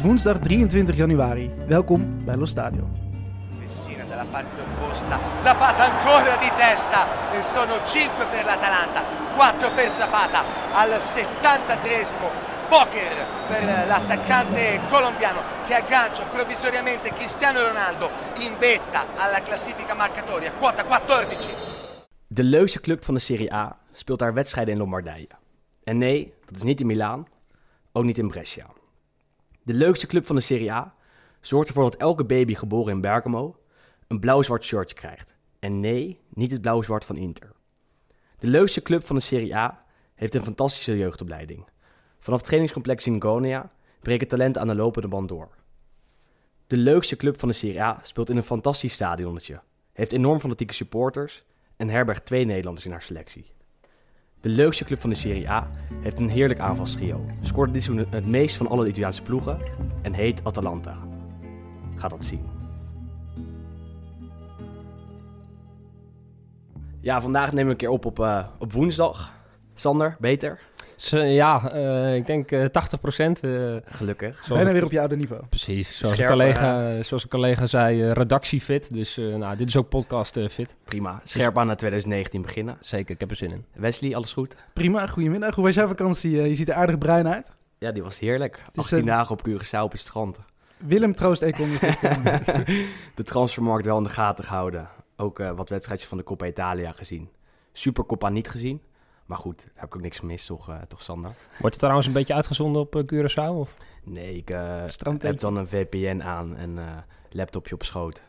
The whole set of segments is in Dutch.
Is woensdag 23 januari. Welkom bij Lo Stadio. Messina dalla parte opposta, Zapata ancora di testa e sono 5 per l'Atalanta, 4 per Zapata al 73esimo. Poker per l'attaccante colombiano che aggancia provvisoriamente Cristiano Ronaldo in vetta alla classifica marcatoria, quota 14. De leukste club van de Serie A speelt haar wedstrijden in Lombardije. En nee, dat is niet in Milaan, ook niet in Brescia. De leukste club van de Serie A zorgt ervoor dat elke baby geboren in Bergamo een blauw-zwart shirtje krijgt. En nee, niet het blauw-zwart van Inter. De leukste club van de Serie A heeft een fantastische jeugdopleiding. Vanaf trainingscomplex in Gonia breken talenten aan de lopende band door. De leukste club van de Serie A speelt in een fantastisch stadionnetje, heeft enorm fanatieke supporters en herbergt twee Nederlanders in haar selectie. De leukste club van de Serie A heeft een heerlijk aanvalstrio, scoort dit seizoen het meest van alle Italiaanse ploegen en heet Atalanta. Ga dat zien. Ja, vandaag nemen we een keer op op, eh, op woensdag. Sander, beter? Z- ja, eh, ik denk eh 80 procent. Gelukkig. zoals Bijna weer op je oude niveau. Precies, zoals een, collega, zoals een collega zei, redactiefit. Dus eh, nou, dit is ook podcast fit. Prima. Scherp aan naar 2019 beginnen. Zeker, ik heb er zin in. Wesley, alles goed? Prima, goedemiddag. Hoe was jouw vakantie? Je ziet er aardig bruin uit. Ja, die was heerlijk. is 18 een- dagen op Curaçao op het strand. Willem Troost Econ is dit, eh, de transfermarkt wel in de gaten gehouden. Ook wat wedstrijdjes van de Coppa Italia gezien. Supercoppa niet gezien. Maar goed, daar heb ik ook niks gemist, toch, eh, toch Sander? Wordt het trouwens een beetje uitgezonden op eh, Curaçao? Of? Nee, ik eh, heb dan een VPN aan en eh laptopje op schoot.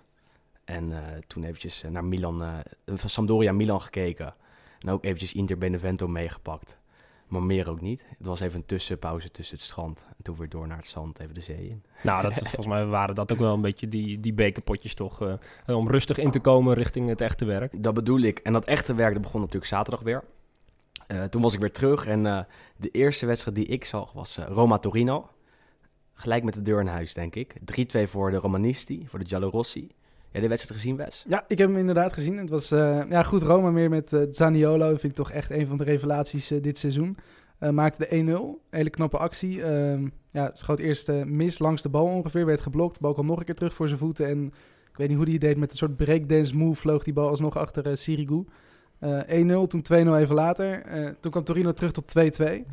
En eh, toen eventjes naar Milan, eh, van Sampdoria Milan gekeken. En ook eventjes Inter Benevento meegepakt. Maar meer ook niet. Het was even een tussenpauze tussen het strand. En toen weer door naar het zand, even de zee in. Nou, dat, volgens mij waren dat ook wel een beetje die, die bekerpotjes toch. eh, om rustig in te komen richting het echte werk. Dat bedoel ik. En dat echte werk dat begon natuurlijk zaterdag weer. Eh, toen was ik weer terug en eh, de eerste wedstrijd die ik zag was eh, Roma-Torino. Gelijk met de deur in huis, denk ik. 3-2 voor de Romanisti, voor de Giallorossi. Ja, de wedstrijd gezien, Wes? Ja, ik heb hem inderdaad gezien. Het was ja, goed Roma meer met Zaniolo. Vind ik toch echt een van de revelaties dit seizoen. Maakte de 1-0. Hele knappe actie. Ehm, ja, schoot eerst mis langs de bal ongeveer. Werd geblokt. De bal kwam nog een keer terug voor zijn voeten. En ik weet niet hoe het deed. Met een soort breakdance move vloog die bal alsnog achter Sirigu. Eh 1-0, toen 2-0 even later. Eh, toen kwam Torino terug tot 2-2.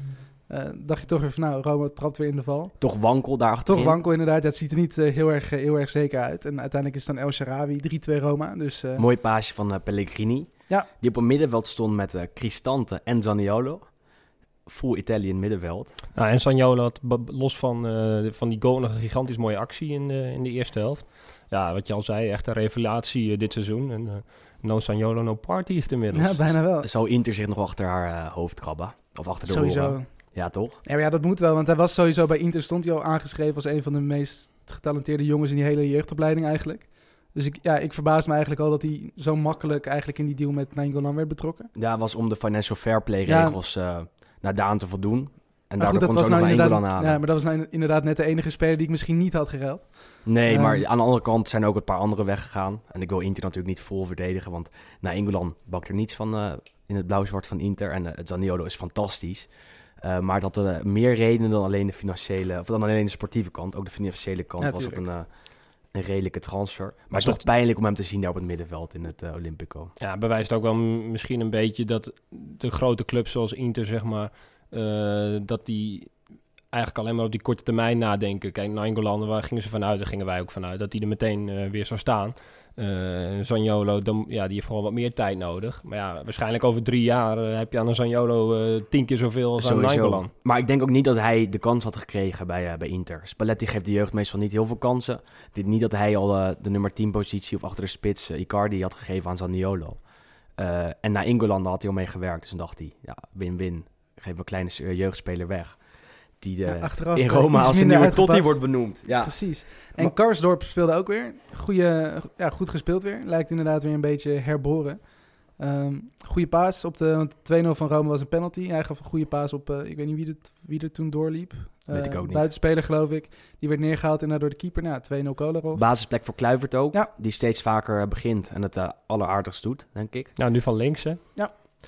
Eh, dacht je toch weer van nou, Roma trapt weer in de val. Toch wankel daar achterin. Toch wankel inderdaad. Het ziet er niet eh, heel, erg, eh, heel erg zeker uit. En uiteindelijk is het dan El Sharawi 3-2 Roma. Dus eh, Mooi paasje van eh, Pellegrini. Ja. Die op een middenveld stond met eh, Cristante en Zaniolo. Full Italian middenveld. Nou, en Sanjolo had los van, eh, van die goal nog een gigantisch mooie actie in de, in de eerste helft. Ja, wat je al zei, echt een revelatie eh, dit seizoen. En eh, no Sanjolo, no party is het inmiddels. ja, bijna wel. Zou Inter zich nog achter haar eh, hoofd krabben? Of achter de Sowieso. oren? Ja, toch? Ja, maar ja, dat moet wel. Want hij was sowieso bij Inter stond hij al aangeschreven als een van de meest getalenteerde jongens in die hele jeugdopleiding eigenlijk. Dus ik, ja, ik verbaas me eigenlijk al dat hij zo makkelijk eigenlijk in die deal met Nainggolan werd betrokken. Ja, was om de financial fair play Ja. regels eh naar Daan te voldoen. En daardoor goed, dat was, nou inderdaad, Engeland ja, maar dat was nou inderdaad net de enige speler die ik misschien niet had geruild. Nee, Ehm. maar aan de andere kant zijn er ook een paar anderen weggegaan. En ik wil Inter natuurlijk niet vol verdedigen, want naar Engeland bakt er niets van eh, in het blauw-zwart van Inter. En eh, het Zaniolo is fantastisch. Eh, maar dat er meer redenen dan alleen de financiële, of dan alleen de sportieve kant, ook de financiële kant, Ja, was het een, eh, een redelijke transfer. Maar het Maar is toch pijnlijk om hem te zien daar op het middenveld in het Olympico. Ja, bewijst ook wel misschien een beetje dat de grote clubs zoals Inter, zeg maar, dat die eigenlijk alleen maar op die korte termijn nadenken. Kijk, Nainggolan, waar gingen ze vanuit, daar gingen wij ook vanuit, dat die er meteen eh, weer zou staan. Eh dan, ja, die heeft gewoon wat meer tijd nodig. Maar ja, waarschijnlijk over drie jaar eh, heb je aan een Zaniolo eh, tien keer zoveel als aan Nainggolan. Maar ik denk ook niet dat hij de kans had gekregen bij, eh, bij Inter. Spalletti geeft de jeugd meestal niet heel veel kansen. Dit niet dat hij al eh, de nummer 10 positie of achter de spits eh, Icardi had gegeven aan Zaniolo. Eh, en na Ingoland had hij al mee gewerkt. Dus toen dacht hij, ja, win-win. Geef een kleine jeugdspeler weg. Die Ja, eh, achteraf, in eh, Roma als een nieuwe Totti uitgepakt. wordt benoemd. Ja, Precies. En Maar- Karsdorp speelde ook weer. Goeie, ja, goed gespeeld weer. Lijkt inderdaad weer een beetje herboren. Ehm goede paas op de want 2-0 van Rome was een penalty. Hij gaf een goede paas op, eh, ik weet niet wie, het, wie er toen doorliep. Weet ik ook niet. Buitenspeler geloof ik. Die werd neergehaald en daardoor de keeper. Nou, 2-0 Kolarov. basisplek voor Kluivert ook. Ja. Die steeds vaker begint en het eh alleraardigst doet, denk ik. Nou, nu van links, hè.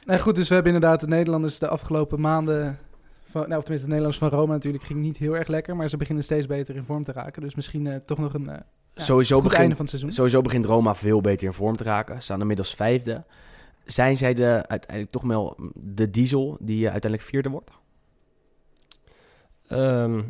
Nee, goed, dus we hebben inderdaad de Nederlanders de afgelopen maanden van, nou, of tenminste, de Nederlanders van Roma natuurlijk ging niet heel erg lekker, maar ze beginnen steeds beter in vorm te raken. Dus misschien eh, toch nog een eh, ja, Sowieso goed begint- einde van het seizoen. Sowieso begint Roma veel beter in vorm te raken. Ze staan inmiddels vijfde. Zijn zij de, uiteindelijk toch wel de diesel die eh, uiteindelijk vierde wordt? Ehm, nou,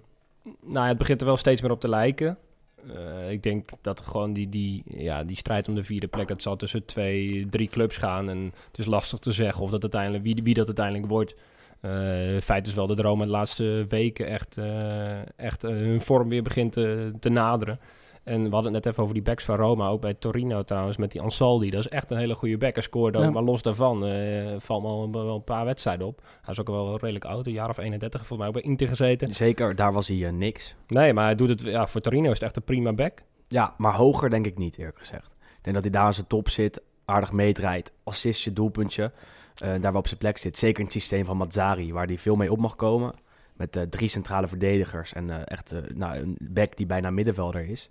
ja, het begint er wel steeds meer op te lijken. Eh, ik denk dat gewoon die, die, ja, die strijd om de vierde plek, dat zal tussen twee, drie clubs gaan. En het is lastig te zeggen of dat uiteindelijk, wie, wie dat uiteindelijk wordt. Eh feit is wel dat Roma de laatste weken echt, eh, echt hun vorm weer begint te, te naderen. En we hadden het net even over die backs van Roma, ook bij Torino trouwens, met die Ansaldi. Dat is echt een hele goede back. Hij scoorde ook, Ja. maar los daarvan eh, valt me al wel een paar wedstrijden op. Hij is ook wel redelijk oud, een jaar of 31, volgens mij ook bij Inter gezeten. Zeker, daar was hij eh, niks. Nee, maar hij doet het, ja, voor Torino is het echt een prima back. Ja, maar hoger denk ik niet, eerlijk gezegd. Ik denk dat hij daar aan zijn top zit, aardig meedraait, assistje, doelpuntje. eh, daar wel op zijn plek zit. Zeker in het systeem van Mazzari, waar hij veel mee op mag komen. Met drie centrale verdedigers en echt nou, een back die bijna middenvelder is.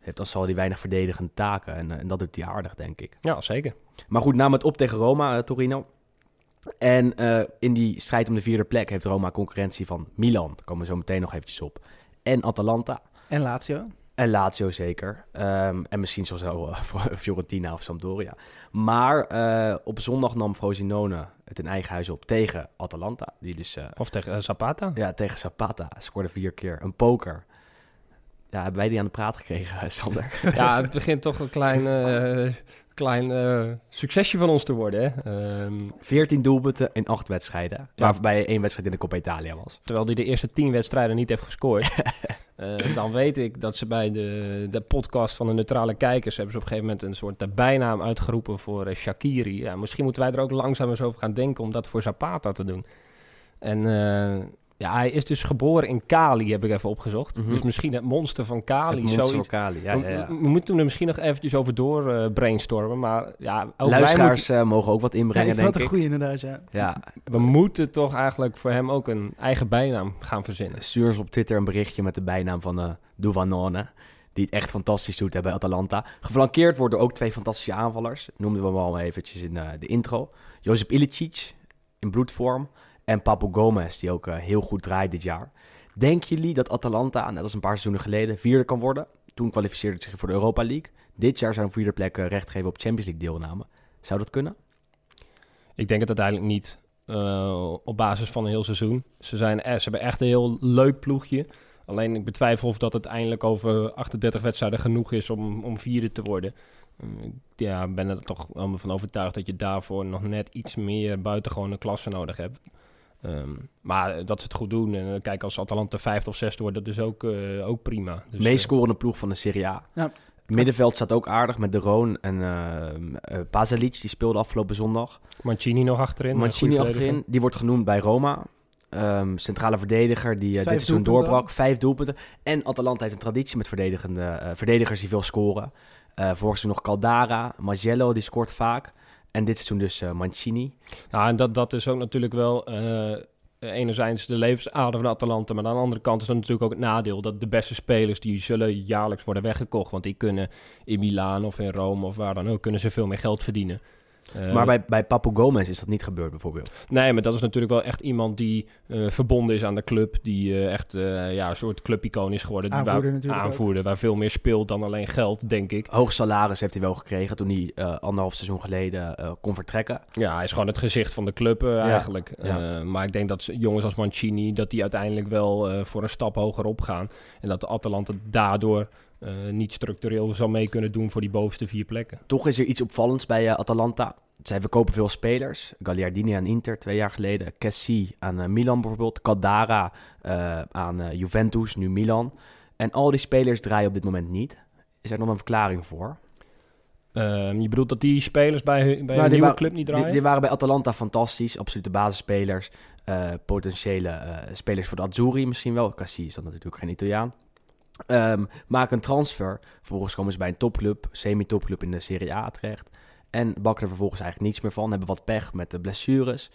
Heeft hij weinig verdedigende taken en, eh, en dat doet hij aardig, denk ik. Ja, zeker. Maar goed, nam het op tegen Roma, eh, Torino. En eh, in die strijd om de vierde plek heeft Roma concurrentie van Milan. Daar komen we zo meteen nog eventjes op. En Atalanta. En Lazio. En Lazio zeker. Ehm, en misschien zo uh, Fiorentina of Sampdoria. Maar eh, op zondag nam Frosinone het in eigen huis op tegen Atalanta. Die dus, eh, Of tegen Zapata. ja, tegen Zapata scoorde vier keer. Een poker. Ja, hebben wij die aan de praat gekregen, Sander? Ja, het begint toch een klein, eh, klein eh, succesje van ons te worden. Hè? Ehm, 14 doelpunten in acht wedstrijden. Ja. Waarbij één wedstrijd in de Coppa Italia was. terwijl hij de eerste tien wedstrijden niet heeft gescoord. Eh, dan weet ik dat ze bij de, de podcast van de neutrale kijkers... hebben ze op een gegeven moment een soort eh, bijnaam uitgeroepen voor eh, Shakiri. Ja, misschien moeten wij er ook langzaam eens over gaan denken om dat voor Zapata te doen. En eh, ja, hij is dus geboren in Cali, heb ik even opgezocht. Mhm. Dus misschien het monster van Cali, Het monster van Cali, ja, ja, ja. We, we moeten er misschien nog eventjes over door eh, brainstormen. Maar ja, ook wij Luisteraars moeten, eh, mogen ook wat Ja, inbrengen, ik vond het denk een ik. goede inderdaad, ja. Ja, we moeten toch eigenlijk voor hem ook een eigen bijnaam gaan verzinnen. stuur ons op Twitter een berichtje met de bijnaam van eh Duvanone. Die het echt fantastisch doet hè, bij Atalanta. Geflankeerd worden door ook twee fantastische aanvallers. Noemden we hem al eventjes in de intro. Josip Ilicic in bloedvorm. En Papu Gomez, die ook eh, heel goed draait dit jaar. Denken jullie dat Atalanta, net als een paar seizoenen geleden, vierde kan worden? Toen kwalificeerde het zich voor de Europa League. Dit jaar zou een vierde plek eh, recht geven op Champions League deelname. Zou dat kunnen? Ik denk het uiteindelijk niet. eh, op basis van een heel seizoen. Ze, zijn, ze hebben echt een heel leuk ploegje. Alleen ik betwijfel of dat uiteindelijk over 38 wedstrijden genoeg is om, om vierde te worden. Ik ja, ben er toch allemaal van overtuigd dat je daarvoor nog net iets meer buitengewone klasse nodig hebt. Ehm, maar dat ze het goed doen. En eh, kijk, als Atalanta vijfde of zesde wordt, dat is ook, eh, ook prima. Dus, Meest eh, scorende ploeg van de Serie A. Ja. Middenveld staat ook aardig met De Roon en eh eh, Pasalic. Die speelde afgelopen zondag. Mancini nog achterin. Mancini achterin. Die wordt genoemd bij Roma. Ehm, centrale verdediger die dit seizoen doorbrak. Vijf doelpunten. En Atalanta heeft een traditie met verdedigende, eh, verdedigers die veel scoren. Eh vorig seizoen nog Caldara. Magello, die scoort vaak. En dit seizoen dus eh, Mancini. Nou, en dat, dat is ook natuurlijk wel eh, enerzijds de levensader van Atalanta, maar aan de andere kant is dat natuurlijk ook het nadeel dat de beste spelers die zullen jaarlijks worden weggekocht, want die kunnen in Milaan of in Rome of waar dan ook kunnen ze veel meer geld verdienen. Eh, maar bij, bij Papu Gomez is dat niet gebeurd bijvoorbeeld. Nee, maar dat is natuurlijk wel echt iemand die eh, verbonden is aan de club. Die eh, echt eh, ja, een soort clubicoon is geworden. die Aanvoerder waar, natuurlijk ook. Aanvoerder, waar veel meer speelt dan alleen geld, denk ik. Hoog salaris heeft hij wel gekregen toen hij eh, anderhalf seizoen geleden eh, kon vertrekken. Ja, hij is gewoon het gezicht van de club eigenlijk. ja. Eh, maar ik denk dat jongens als Mancini, dat die uiteindelijk wel eh, voor een stap hoger opgaan. En dat de Atalanta daardoor eh, niet structureel zal mee kunnen doen voor die bovenste vier plekken. Toch is er iets opvallends bij eh, Atalanta. Zij verkopen veel spelers. Gagliardini aan Inter twee jaar geleden. Kessi aan eh, Milan bijvoorbeeld. Caldara aan Juventus, nu Milan. En al die spelers draaien op dit moment niet. Is er nog een verklaring voor? Ehm, je bedoelt dat die spelers bij, hun- bij Nou, een nieuwe club niet draaien? die waren bij Atalanta fantastisch. Absolute basisspelers. Potentiële spelers voor de Azzurri misschien wel. Cassi is dan natuurlijk geen Italiaan. Ehm maken een transfer. Vervolgens komen ze bij een topclub, semi-topclub in de Serie A terecht. En bakken er vervolgens eigenlijk niets meer van. Hebben wat pech met de blessures.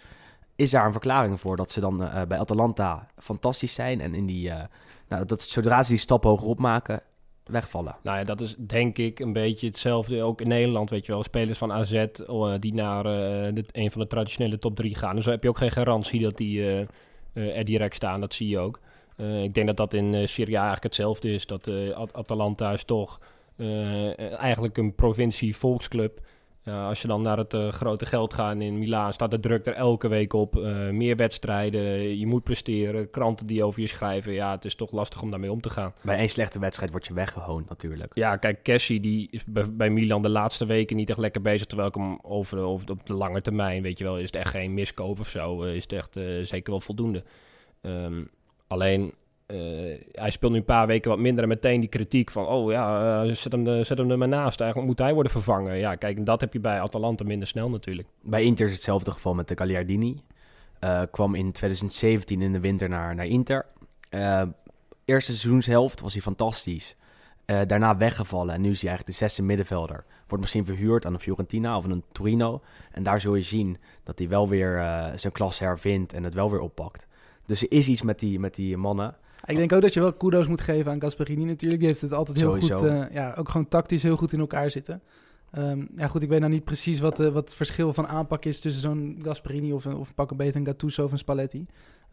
Is daar een verklaring voor dat ze dan eh, bij Atalanta fantastisch zijn en in die, eh, nou, dat zodra ze die stap hogerop maken, wegvallen? Nou ja, dat is denk ik een beetje hetzelfde. Ook in Nederland, weet je wel. Spelers van AZ eh, die naar een van de traditionele top drie gaan. Dus dan heb je ook geen garantie dat die, er direct staan. Dat zie je ook. Uh, ik denk dat dat in Serie A eigenlijk hetzelfde is. Dat At Atalanta is toch eigenlijk een provincie-volksclub als je dan naar het grote geld gaat in Milaan, staat de druk er elke week op. Meer wedstrijden, je moet presteren, kranten die over je schrijven. Ja, het is toch lastig om daarmee om te gaan. Bij één slechte wedstrijd word je weggehoond natuurlijk. Ja, kijk, Cassie die is bij, Milan de laatste weken niet echt lekker bezig. Terwijl ik hem over, over op de lange termijn, weet je wel, is het echt geen miskoop of zo. Is het echt zeker wel voldoende. Um, alleen uh, hij speelt nu een paar weken wat minder en meteen die kritiek van... oh ja, uh, zet, hem zet hem er maar naast. Eigenlijk moet hij worden vervangen. Ja, kijk, dat heb je bij Atalanta minder snel natuurlijk. Bij Inter is hetzelfde geval met de Gagliardini. Uh, kwam in 2017 in de winter naar, naar Inter. eerste seizoenshelft was hij fantastisch. daarna weggevallen en nu is hij eigenlijk de zesde middenvelder. Wordt misschien verhuurd aan een Fiorentina of een Torino. En daar zul je zien dat hij wel weer zijn klasse hervindt en het wel weer oppakt. Dus er is iets met die, met die mannen. Ik denk ook dat je wel kudos moet geven aan Gasperini natuurlijk. Die heeft het altijd heel goed, uh, ja, ook gewoon tactisch heel goed in elkaar zitten. Um, ja goed, ik weet nou niet precies wat, uh, wat het verschil van aanpak is tussen zo'n Gasperini of een, of een beter een Gattuso of een Spalletti.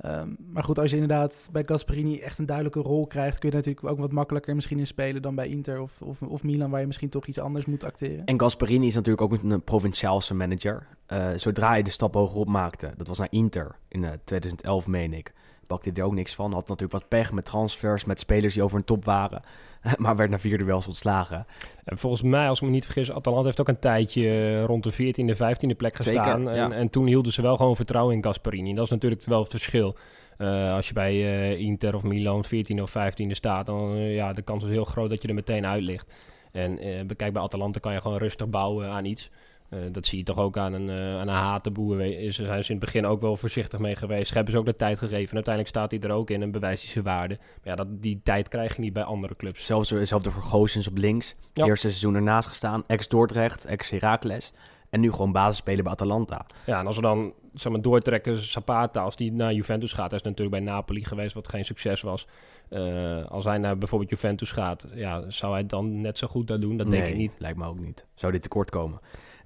Um, maar goed, als je inderdaad bij Gasperini echt een duidelijke rol krijgt, kun je natuurlijk ook wat makkelijker misschien in spelen dan bij Inter of, of, of Milan, waar je misschien toch iets anders moet acteren. En Gasperini is natuurlijk ook een provinciaalse manager. Uh, zodra hij de stap hogerop maakte, dat was naar Inter in 2011, meen ik pakte hij er ook niks van. Had natuurlijk wat pech met transfers, met spelers die over een top waren. maar werd na vierde wel ontslagen. En volgens mij, als ik me niet vergis, Atalanta heeft ook een tijdje eh, rond de 14e, 15e plek gestaan. en, en, toen hielden ze wel gewoon vertrouwen in Gasparini. En dat is natuurlijk wel het verschil. Uh, als je bij uh, Inter of Milan 14 of 15e staat, dan uh, ja, de kans is heel groot dat je er meteen uit ligt. En bekijk bij Atalanta kan je gewoon rustig bouwen aan iets. Uh, dat zie je toch ook aan een, uh, aan een hatenboer. Ze zijn in het begin ook wel voorzichtig mee geweest. Ze hebben ze ook de tijd gegeven. En uiteindelijk staat hij er ook in en bewijst hij zijn waarde. Maar ja, dat, die tijd krijg je niet bij andere clubs. Zelfs, zelfs voor Goossens op links. Ja. Eerste seizoen ernaast gestaan. Ex-Dordrecht, ex-Heracles. En nu gewoon basis spelen bij Atalanta. Ja, en als we dan zeg maar, doortrekken, Zapata, als die naar Juventus gaat, hij is natuurlijk bij Napoli geweest, wat geen succes was. Uh, als hij naar bijvoorbeeld Juventus gaat, ja, zou hij dan net zo goed dat doen? Dat denk ik niet. Lijkt me ook niet. Zou dit tekort komen?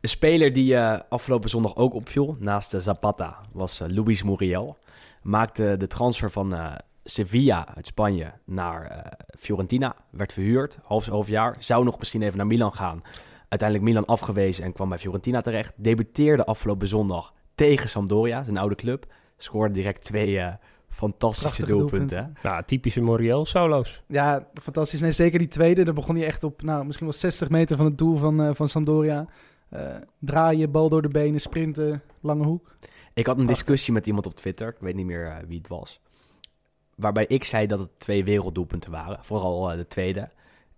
Een speler die uh, afgelopen zondag ook opviel, naast de Zapata, was uh, Luis Muriel. Maakte de transfer van uh, Sevilla uit Spanje naar Fiorentina. Werd verhuurd, half, half jaar. Zou nog misschien even naar Milan gaan. Uiteindelijk Milan afgewezen en kwam bij Fiorentina terecht. Debuteerde afgelopen zondag tegen Sampdoria, zijn oude club. Scoorde direct twee fantastische doelpunten. Ja, typische Muriel solo's. Ja, fantastisch. Nee, zeker die tweede. Daar begon hij echt op, nou, misschien wel 60 meter van het doel van, van Sampdoria. Uh, draaien, bal door de benen, sprinten, lange hoek. Ik had een discussie met iemand op Twitter, ik weet niet meer uh, wie het was. Waarbij ik zei dat het twee werelddoelpunten waren, vooral uh, de tweede.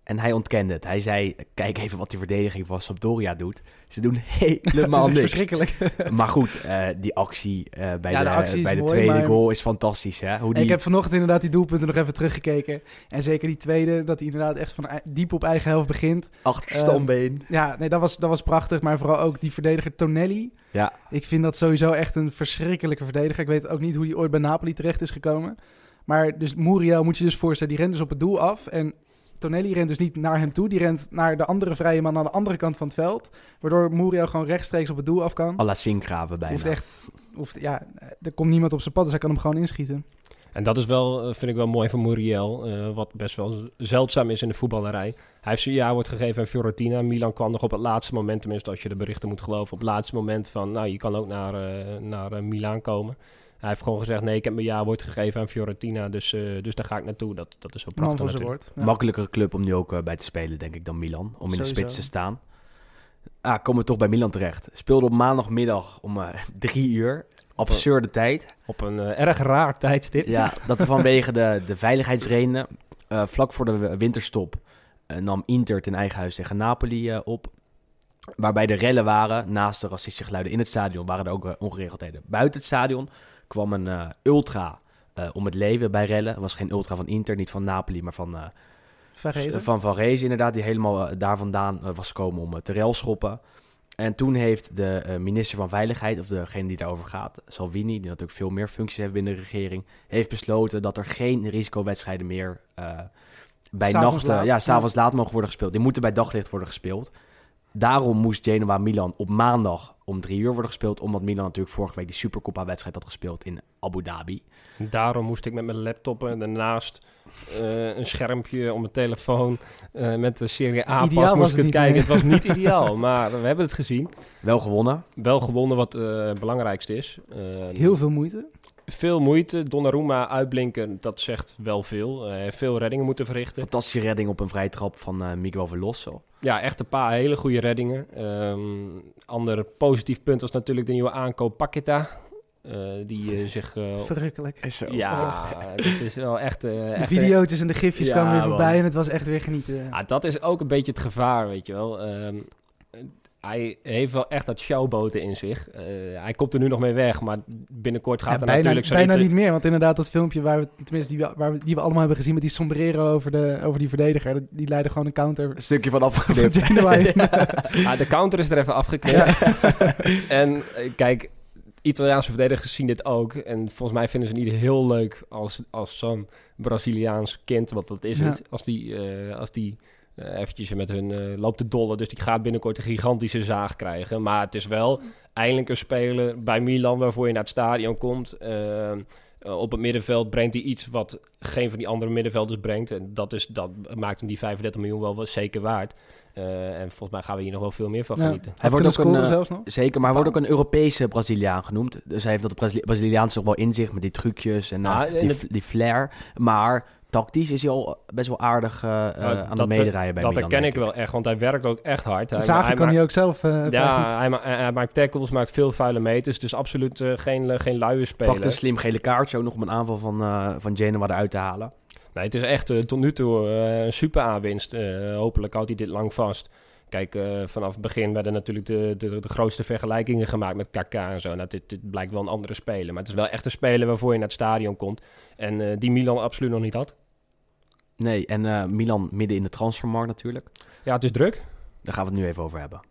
En hij ontkende het. Hij zei, kijk even wat die verdediging van Sampdoria doet. Ze doen helemaal niks. verschrikkelijk. maar goed, uh, die actie uh, bij ja, de, de, actie bij de mooi, tweede maar... goal is fantastisch. Hè? Hoe die... Ik heb vanochtend inderdaad die doelpunten nog even teruggekeken. En zeker die tweede, dat hij inderdaad echt van diep op eigen helft begint. Achterstambbeen. Uh, ja, nee, dat was, dat was prachtig. Maar vooral ook die verdediger Tonelli. Ja. Ik vind dat sowieso echt een verschrikkelijke verdediger. Ik weet ook niet hoe hij ooit bij Napoli terecht is gekomen. Maar dus Muriel moet je dus voorstellen, die rent dus op het doel af. En Tonelli rent dus niet naar hem toe. Die rent naar de andere vrije man aan de andere kant van het veld. Waardoor Muriel gewoon rechtstreeks op het doel af kan. Alla Sinkgraven bijna. Hoeft echt, hoeft, ja, er komt niemand op zijn pad, dus hij kan hem gewoon inschieten. En dat is wel, eh, vind ik wel mooi van Muriel, uh, wat best wel zeldzaam is in de voetballerij. Hij heeft zijn jaar wordt gegeven aan Fiorentina. Milan kwam nog op het laatste moment, tenminste als je de berichten moet geloven, op het laatste moment van, nou je kan ook naar, uh, naar uh, Milaan komen. Hij heeft gewoon gezegd, nee, ik heb mijn jaarwoord gegeven aan Fiorentina, dus, uh, dus daar ga ik naartoe. Dat, dat is wel prachtig woord, ja. Makkelijkere club om nu ook uh, bij te spelen, denk ik, dan Milan. Om in de spits te staan. Ah, komen we toch bij Milan terecht. Speelde op maandagmiddag om uh, drie uur. Absurde tijd. Op een erg raar tijdstip. Ja, dat vanwege de, de veiligheidsredenen. vlak voor de winterstop nam Inter ten eigen huis tegen Napoli op. Waarbij de rellen waren, naast de racistische geluiden in het stadion, waren er ook ongeregeldheden buiten het stadion kwam een uh, ultra uh, om het leven bij rellen. Het was geen ultra van Inter, niet van Napoli, maar van... Uh, van Van Rees inderdaad, die helemaal daar vandaan was gekomen om te relschoppen. En toen heeft de minister van Veiligheid, of degene die daarover gaat, Salvini, die natuurlijk veel meer functies heeft binnen de regering, heeft besloten dat er geen risicowedstrijden meer bij nacht, ja, s'avonds laat mogen worden gespeeld. Die moeten bij daglicht worden gespeeld. Daarom moest Genoa Milan op maandag om drie uur worden gespeeld. Omdat Milan natuurlijk vorige week die Supercoppa-wedstrijd had gespeeld in Abu Dhabi. Daarom moest ik met mijn laptop en daarnaast eh, een schermpje op mijn telefoon eh, met de Serie A Ideaal pas was moest ik het kijken. nee. Het was niet ideaal, maar we hebben het gezien. Wel gewonnen. Wel gewonnen, wat eh, het belangrijkste is. Eh, Heel veel moeite. veel moeite. Donnarumma uitblinken, dat zegt wel veel. Hij heeft veel reddingen moeten verrichten. Fantastische redding op een vrije trap van eh, Miguel Veloso. Ja, echt een paar hele goede reddingen. Ehm ander positief punt was natuurlijk de nieuwe aankoop Paqueta. Eh, die eh, zich... eh, Verrukkelijk. Is zo. ja, dat is wel echt... eh, De echt video's en de gifjes Ja, kwamen weer man. voorbij en het was echt weer genieten. Ah, dat is ook een beetje het gevaar, weet je wel. Ehm, hij heeft wel echt dat showboten in zich. Eh, hij komt er nu nog mee weg, maar binnenkort gaat Ja, er bijna, natuurlijk zo bijna niet meer, want inderdaad dat filmpje waar we, tenminste die we, waar we, die we allemaal hebben gezien met die sombrero over, de, over die verdediger, die leidde gewoon een counter Een stukje van in. Ah, de counter is er even afgeknipt. en eh, kijk, Italiaanse verdedigers zien dit ook. En volgens mij vinden ze het niet heel leuk als, als zo'n Braziliaans kind, want dat is Ja. het, als die, eh, als die eventjes met hun eh, loopt te dollen. Dus die gaat binnenkort een gigantische zaag krijgen. Maar het is wel eindelijk een speler bij Milan waarvoor je naar het stadion komt. Eh, eh, op het middenveld brengt hij iets wat geen van die andere middenvelders brengt. En dat, is, dat maakt hem die 35 miljoen wel, wel zeker waard. Eh, en volgens mij gaan we hier nog wel veel meer van Ja. genieten. Hij wordt ook een, scoren eh, zelfs nog. Zeker, maar hij wordt ook een Europese Braziliaan genoemd. Dus hij heeft dat Brazili Braziliaans toch wel in zich met die trucjes en eh, Ah, en die, die flair. Maar tactisch is hij al best wel aardig eh, eh, aan dat- het meedraaien bij dat Milan, herken denk ik wel echt, want hij werkt ook echt hard. Hij, Zagen hij kan maakt- hij ook zelf eh. Ja, hij, ma- hij- hij maakt tackles, maakt veel vuile meters. Dus absoluut eh, geen, eh, geen luie speler. Pakt een slim gele kaartje ook nog om een aanval van, eh van Genoa eruit te halen. Nee, het is echt eh, tot nu toe eh, een super aanwinst. Eh, hopelijk houdt hij dit lang vast. Kijk, eh, vanaf het begin werden natuurlijk de, de, de grootste vergelijkingen gemaakt met KK en zo. Nou, dit, dit blijkt wel een andere speler. Maar het is wel echt een speler waarvoor je naar het stadion komt. En eh, die Milan absoluut nog niet had. Nee, en eh, Milan midden in de transfermarkt natuurlijk. Ja, het is druk. Daar gaan we het nu even over hebben.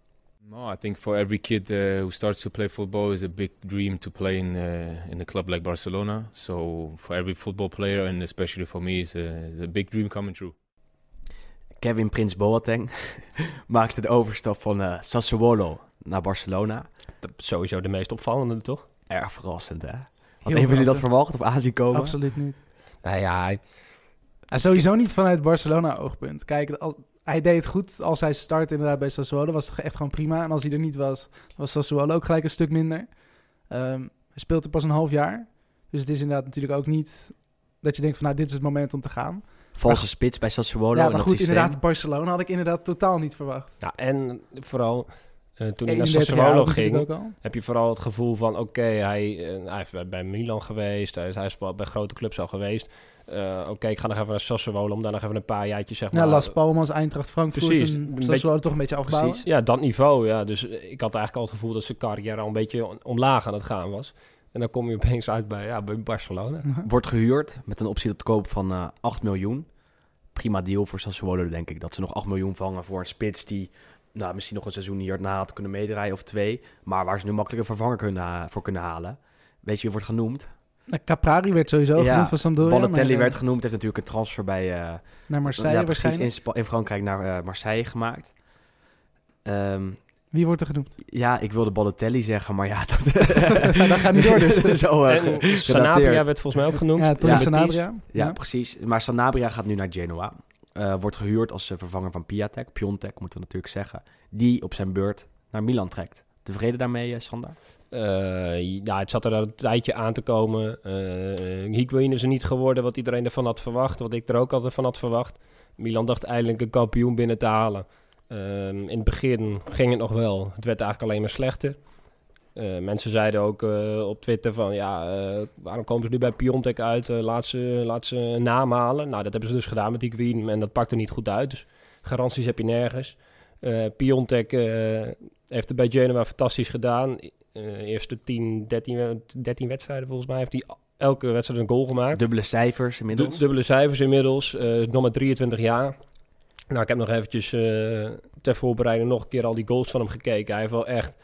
No, I think for every kid uh, who starts to play football is a big dream to play in uh, in a club like Barcelona. So for every football player and especially for me, it's a, it's a big dream coming true. Kevin Prins Boateng maakte de overstap van eh, Sassuolo naar Barcelona. Dat is sowieso de meest opvallende, toch? Erg verrassend, hè? Van jullie dat verwacht of aanzien komen? Absoluut niet. Nou ja, hij- sowieso niet vanuit Barcelona-oogpunt. Kijk, al- hij deed het goed als hij start inderdaad bij Sassuolo. Was het echt gewoon prima. En als hij er niet was, was Sassuolo ook gelijk een stuk minder. Ehm, hij speelt er pas een half jaar. Dus het is inderdaad natuurlijk ook niet dat je denkt van... nou, dit is het moment om te gaan. Valse spits bij Sassuolo ja, maar goed, systeem. inderdaad, Barcelona had ik inderdaad totaal niet verwacht. en vooral eh, toen hij naar 31 jaar Sassuolo ging... heb je vooral het gevoel van... oké, hij, eh, hij heeft bij- Milan geweest. Hij is, hij is bij grote clubs al geweest. Eh, oké, ik ga nog even naar Sassuolo... om daar nog even een paar jaartjes zeg maar... Ja, Las Palmas, Eintracht, Frankfurt Precies, en Sassuolo beetje- toch een beetje afbouwen. Precies. Ja, dat niveau, ja. Dus ik had eigenlijk al het gevoel dat zijn carrière al een beetje omlaag aan het gaan was. En dan kom je opeens uit bij, ja, bij Barcelona. Wordt gehuurd met een optie tot koop van eh 8 miljoen. Prima deal voor Sassuolo, denk ik. Dat ze nog 8 miljoen vangen voor een spits die nou, misschien nog een seizoen hierna had kunnen meedraaien of twee. Maar waar ze nu makkelijk een vervanger kunnen, voor kunnen halen. Weet je wie wordt genoemd? Nou, Caprari werd sowieso Ja, genoemd van Sampdoria. Balotelli maar, eh, werd genoemd. Heeft natuurlijk een transfer bij eh, Naar Marseille ja, precies, waarschijnlijk. in, in Frankrijk naar eh, Marseille gemaakt. Ehm, Wie wordt er genoemd? ja, ik wilde Balotelli zeggen, maar ja, dat, dat gaat niet door dus. Zo, eh, en. Sanabria werd volgens mij ook genoemd. Ja. Sanabria. Ja, precies. Maar Sanabria gaat nu naar Genoa. Eh, wordt gehuurd als eh, vervanger van Piatek. Piontek, moeten we natuurlijk zeggen. Die op zijn beurt naar Milan trekt. Tevreden daarmee, eh, Sander? Eh, ja, het zat er al een tijdje aan te komen. Eh Higuain is er niet geworden wat iedereen ervan had verwacht. Wat ik er ook altijd van had verwacht. Milan dacht eindelijk een kampioen binnen te halen. Ehm, in het begin ging het nog wel. Het werd eigenlijk alleen maar slechter. Eh, mensen zeiden ook eh, op Twitter van... ja, eh, waarom komen ze nu bij Piontek uit? Laat, ze, laat ze een naam halen. Nou, dat hebben ze dus gedaan met Higuain. En dat pakte niet goed uit. Dus garanties heb je nergens. Piontek heeft het bij Genoa fantastisch gedaan. Eerste 10, 13, we- 13 wedstrijden volgens mij heeft hij elke wedstrijd een goal gemaakt. Dubbele cijfers inmiddels. Du- dubbele cijfers inmiddels. nog maar 23 jaar. Nou, ik heb nog eventjes eh, ter voorbereiding nog een keer al die goals van hem gekeken. Hij heeft wel echt...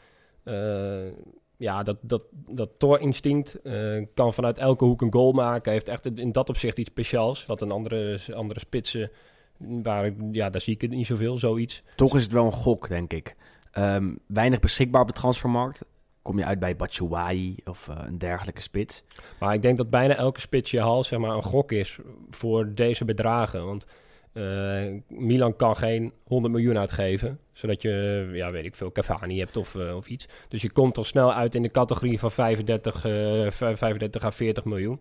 eh, ja, dat, dat, dat toorinstinct eh, kan vanuit elke hoek een goal maken. Hij heeft echt in dat opzicht iets speciaals. Wat een andere, andere spitsen... Waar, ik- ja, daar zie ik het niet zoveel, zoiets. Toch is het wel een gok, denk ik. Ehm, weinig beschikbaar op de transfermarkt. Kom je uit bij Batshuayi of een dergelijke spits. Maar ik denk dat bijna elke spits je haalt zeg maar, een gok is voor deze bedragen. Want eh, Milan kan geen 100 miljoen uitgeven, zodat je, ja, weet ik veel, Cavani hebt of, eh, of iets. Dus je komt al snel uit in de categorie van 35, eh, 35 à 40 miljoen.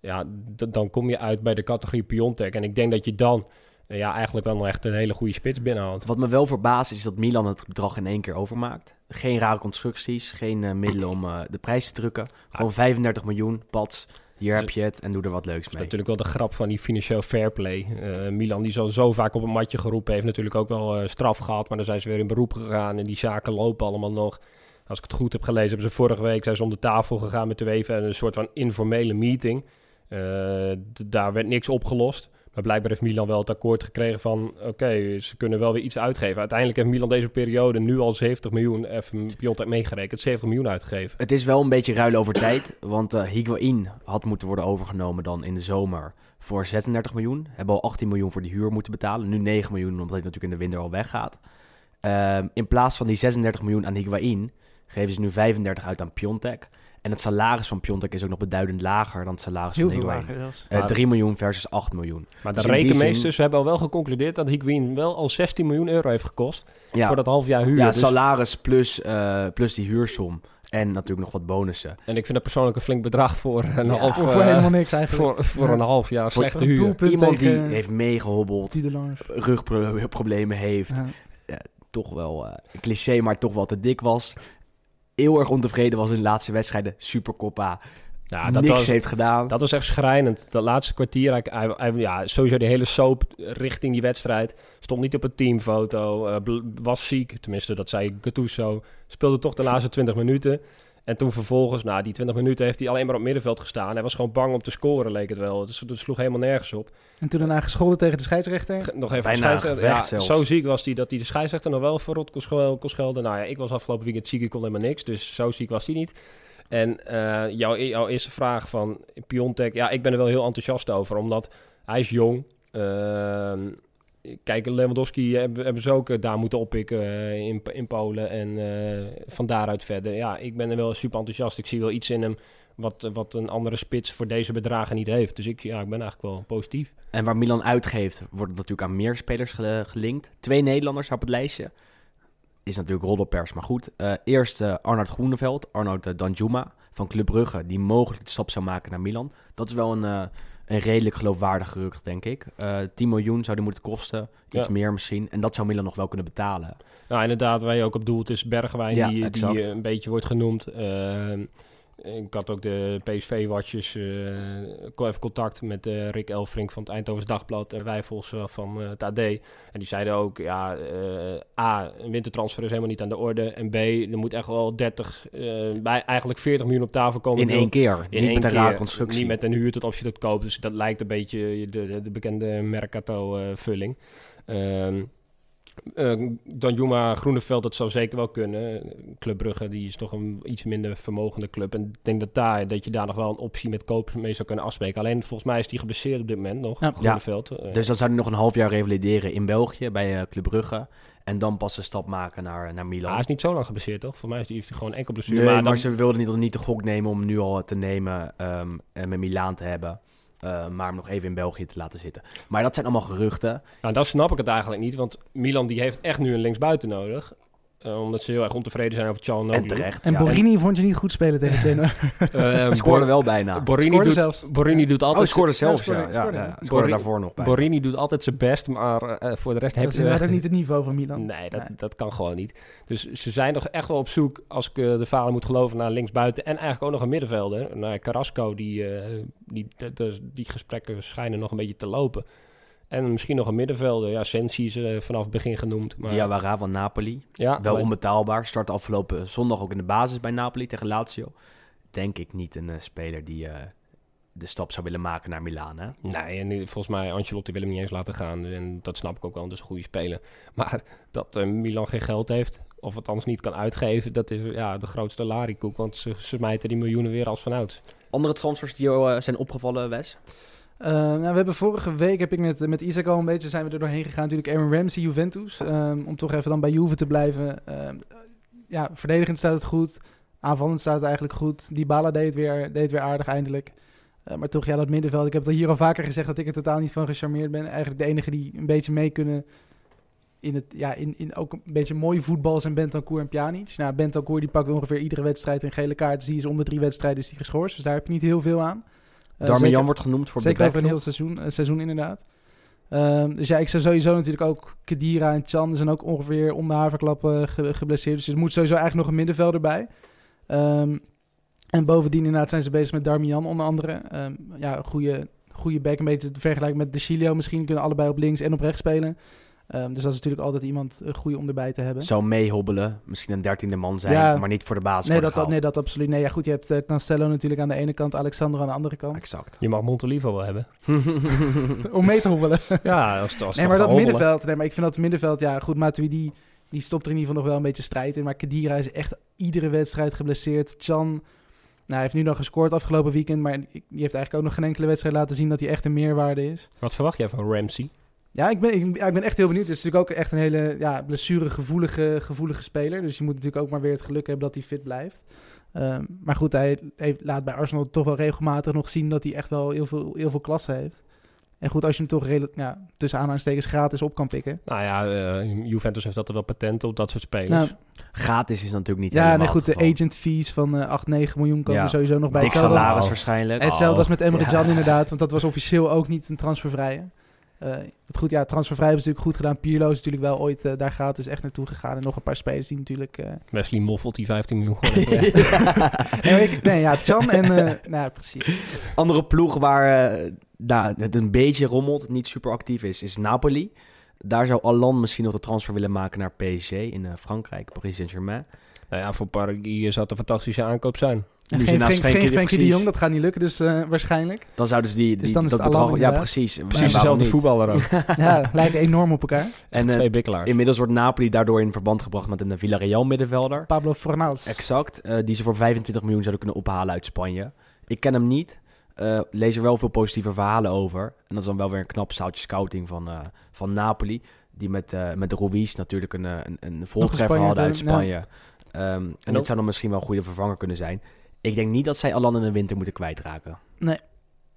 Ja, dan kom je uit bij de categorie Piontek. En ik denk dat je dan eh, ja, eigenlijk wel nog echt een hele goede spits binnenhaalt. Wat me wel verbaast is dat Milan het bedrag in één keer overmaakt. Geen rare constructies, geen eh, middelen om eh, de prijs te drukken. Gewoon 35 miljoen, pats, hier heb je het en doe er wat leuks Dat is mee. natuurlijk wel de grap van die financieel fair play. Eh, Milan die zo, zo vaak op een matje geroepen heeft natuurlijk ook wel eh, straf gehad. Maar dan zijn ze weer in beroep gegaan en die zaken lopen allemaal nog. Als ik het goed heb gelezen, hebben ze vorige week zijn ze om de tafel gegaan met de UEFA. en Een soort van informele meeting. Eh, daar werd niks opgelost. Maar blijkbaar heeft Milan wel het akkoord gekregen van... oké, ze kunnen wel weer iets uitgeven. Uiteindelijk heeft Milan deze periode nu al 70 miljoen... even Piontek meegerekend, 70 miljoen uitgegeven. Het is wel een beetje ruilen over tijd, want eh Higuain had moeten worden overgenomen dan in de zomer voor 36 miljoen. Hebben al 18 miljoen voor die huur moeten betalen. Nu 9 miljoen, omdat hij natuurlijk in de winter al weggaat. Ehm, in plaats van die 36 miljoen aan Higuain, geven ze nu 35 uit aan Piontek. En het salaris van Piontek is ook nog beduidend lager dan het salaris Heel van veel Higuain. lager zelfs. Eh, Maar- 3 miljoen versus 8 miljoen. Maar de Dus die rekenmeesters zin- hebben al wel geconcludeerd... dat Higuain wel al 16 miljoen euro heeft gekost... Ja, voor dat half jaar huur. ja Dus- salaris plus, eh, plus die huursom. En natuurlijk nog wat bonussen. En ik vind dat persoonlijk een flink bedrag voor een Ja, half... Voor, voor eh, helemaal niks eigenlijk. voor, voor Ja. een half jaar Voor- slechte voor huur. Iemand die heeft meegehobbeld, rugproblemen heeft, Ja. toch wel eh, een cliché, maar toch wel te dik was. Heel erg ontevreden was in de laatste wedstrijden. Supercoppa. Ja, dat niks was, heeft gedaan. dat was echt schrijnend. Dat laatste kwartier, hij, hij, hij- ja, sowieso de hele soap richting die wedstrijd. Stond niet op een teamfoto, eh, was ziek. Tenminste, dat zei Gattuso. Speelde toch de laatste 20 minuten. En toen vervolgens, na die 20 minuten, heeft hij alleen maar op middenveld gestaan. Hij was gewoon bang om te scoren, leek het wel. Het, het sloeg helemaal nergens op. En toen daarna gescholden tegen de scheidsrechter. Nog even Bijna de scheidsrechter- gevecht ja, zelfs. Zo ziek was hij dat hij de scheidsrechter nog wel verrot kon schel- kon schelden. Nou ja, ik was afgelopen weekend ziek, ik kon helemaal niks. Dus zo ziek was hij niet. En eh, jouw, jouw eerste vraag van Piontek. Ja, ik ben er wel heel enthousiast over. Omdat hij is jong. Ehm, kijk, Lewandowski hebben, ze ook eh, daar moeten oppikken eh, in, in Polen. En eh, van daaruit verder. Ja, ik ben er wel super enthousiast. Ik zie wel iets in hem wat, wat een andere spits voor deze bedragen niet heeft. Dus ik, ja, ik ben eigenlijk wel positief. En waar Milan uitgeeft, wordt natuurlijk aan meer spelers ge- gelinkt. Twee Nederlanders op het lijstje. Is natuurlijk roddelpers, maar goed. Eh, eerst eh, Arnoud Groeneveld, Arnoud uh, Danjuma van Club Brugge, die mogelijk de stap zou maken naar Milan. Dat is wel een, een redelijk geloofwaardig gerucht, denk ik. Eh 10 miljoen zou die moeten kosten, iets Ja. meer misschien. En dat zou Milan nog wel kunnen betalen. Nou, inderdaad, waar je ook op doelt is Bergwijn, Ja, die, die eh, een beetje wordt genoemd. Ehm, ik had ook de PSV-watjes, even contact met eh, Rick Elfrink van het Eindhovens Dagblad en Wijfels eh, van eh, het AD. En die zeiden ook, ja, eh, A, een wintertransfer is helemaal niet aan de orde. En B, er moet echt wel 30, eh, bij eigenlijk 40 miljoen op tafel komen. In één keer, in niet één met een constructie. Niet met een huur tot optie tot koop. Dus dat lijkt een beetje de, de, de bekende Mercato-vulling. Ehm eh, Danjuma Groeneveld, dat zou zeker wel kunnen. Club Brugge, die is toch een iets minder vermogende club. En ik denk dat, daar, dat je daar nog wel een optie met koop mee zou kunnen afspreken. Alleen volgens mij is die geblesseerd op dit moment nog, Ja. Groeneveld. Eh, Dus dan zou hij nog een half jaar revalideren in België bij eh, Club Brugge. En dan pas een stap maken naar, naar Milan. hij is niet zo lang geblesseerd, toch? Voor mij is die, heeft hij gewoon enkel blessure. Nee, maar, maar dan, ze wilden niet, niet de gok nemen om nu al te nemen ehm, en met Milaan te hebben. Eh, maar hem nog even in België te laten zitten. Maar dat zijn allemaal geruchten. nou, dan snap ik het eigenlijk niet. Want Milan die heeft echt nu een linksbuiten nodig. Eh, omdat ze heel erg ontevreden zijn over Calhanoglu. En terecht. En ja. Borini vond je niet goed spelen tegen Genoa. Eh, Scoorde wel bijna. Borini Scoorde doet, zelfs. Borini doet oh, altijd... scoorde zelfs, scoorde- ja. ja, scoorde. ja, Scoorde Borini- daarvoor nog bij. Borini doet altijd zijn best, maar eh, voor de rest heb Dat is je... inderdaad ook niet het niveau van Milan. Nee, dat, Nee. dat kan gewoon niet. Dus ze zijn nog echt wel op zoek, als ik de vader moet geloven, naar linksbuiten. En eigenlijk ook nog een middenvelder. Naar Carrasco, die, eh, die, de- de- die gesprekken schijnen nog een beetje te lopen. En misschien nog een middenvelder. Ja, Sensi is eh, vanaf het begin genoemd. Maar, Diawara van Napoli. ja, Wel maar- onbetaalbaar. Start afgelopen zondag ook in de basis bij Napoli tegen Lazio. Denk ik niet een eh, speler die eh, de stap zou willen maken naar Milaan. Hè? Nee, en volgens mij Ancelotti wil hem niet eens laten gaan. En dat snap ik ook wel, is een goede speler. Maar dat Milan geen geld heeft, of het anders niet kan uitgeven, dat is ja, de grootste larikoek. Want ze, ze mijten die miljoenen weer als vanouds. Andere transfers die jou zijn opgevallen, Wes? Uh, nou, we hebben vorige week, heb ik met, met Isaac al een beetje, zijn we er doorheen gegaan. Natuurlijk Aaron Ramsey, Juventus. Um, om toch even dan bij Juve te blijven. Uh, ja, verdedigend staat het goed. Aanvallend staat het eigenlijk goed. Die Bala deed weer, deed weer aardig eindelijk. Uh, maar toch, ja, dat middenveld. Ik heb het hier al vaker gezegd dat ik er totaal niet van gecharmeerd ben. Eigenlijk de enige die een beetje mee kunnen in het, ja, in, in ook een beetje mooi voetbal zijn Bentancur en Pjanic. Nou, Bentancur die pakt ongeveer iedere wedstrijd een gele kaart. Dus die is onder drie wedstrijden is die geschorst. Dus daar heb je niet heel veel aan. Uh, Darmian wordt genoemd voor Zeker over een heel seizoen, uh, seizoen inderdaad. Um, dus ja, ik zou sowieso natuurlijk ook Kedira en Chan zijn ook ongeveer onder haverklappen ge geblesseerd. Dus er moet sowieso eigenlijk nog een middenvelder bij. Um, en bovendien inderdaad zijn ze bezig met Darmian onder andere. Um, ja, een goede, goede back, een beetje te vergelijken met De Chilio misschien. Kunnen allebei op links en op rechts spelen. Um, dus dat is natuurlijk altijd iemand een goede om erbij te hebben. Zou meehobbelen, misschien een dertiende man zijn, ja, maar niet voor de basis nee, dat, dat, nee, dat absoluut. Nee, ja, goed, je hebt uh, Cancelo natuurlijk aan de ene kant, Alexander aan de andere kant. Exact. Je mag Montolivo wel hebben. om mee te hobbelen. ja, als, als Nee, maar dat middenveld, nee, maar ik vind dat middenveld, ja, goed, Matuidi, die stopt er in ieder geval nog wel een beetje strijd in. Maar Kedira is echt iedere wedstrijd geblesseerd. Chan, nou, hij heeft nu nog gescoord afgelopen weekend, maar die heeft eigenlijk ook nog geen enkele wedstrijd laten zien dat hij echt een meerwaarde is. Wat verwacht jij van Ramsey? Ja, ik ben, ik, ik, ben echt heel benieuwd. Het is natuurlijk ook echt een hele ja, blessuregevoelige gevoelige speler. Dus je moet natuurlijk ook maar weer het geluk hebben dat hij fit blijft. Um, maar goed, hij heeft, laat bij Arsenal toch wel regelmatig nog zien dat hij echt wel heel veel, heel veel klasse heeft. En goed, als je hem toch redelijk, ja, tussen aanhalingstekens gratis op kan pikken. Nou ja, uh, Juventus heeft altijd wel patent op dat soort spelers. Nou, gratis is natuurlijk niet Ja, nee goed, de agent fees van uh, 8, 9 miljoen komen ja. sowieso nog bij. Dik salaris waarschijnlijk. En hetzelfde als met Emre Can inderdaad, want dat was officieel ook niet een transfervrije. Uh, het goed, ja, transfervrij hebben ze natuurlijk goed gedaan. Pierlo is natuurlijk wel ooit uh, daar gratis echt naartoe gegaan. En nog een paar spelers die natuurlijk... Uh... Wesley Moffelt die 15 miljoen nee, ik, nee, ja, Chan en... nou, precies. Andere ploeg waar nou, het een beetje rommelt, niet super actief is, is Napoli. Daar zou Allan misschien nog de transfer willen maken naar PSG in Frankrijk, Paris Saint-Germain. Nou ja, voor Paris zou het een fantastische aankoop zijn. En geen Frenkie, geen Frenkie de Jong, dat gaat niet lukken, dus uh, waarschijnlijk. Dan zouden ze die, die dus dan is dat het bedrag, Ja, precies. Precies dezelfde voetballer ook. ja, lijken enorm op elkaar. En uh, twee bikkelaars. Inmiddels wordt Napoli daardoor in verband gebracht met een Villarreal middenvelder. Pablo Fornals. Exact, uh, die ze voor 25 miljoen zouden kunnen ophalen uit Spanje. Ik ken hem niet. Uh, lees er wel veel positieve verhalen over. En dat is dan wel weer een knap zoutje scouting van, uh, van Napoli. Die met, uh, met Ruiz natuurlijk een, een, een voltreffer hadden uit Spanje. Ja. Um, en dit zou dan misschien wel een goede vervanger kunnen zijn. Ik denk niet dat zij Alan in de winter moeten kwijtraken. Nee,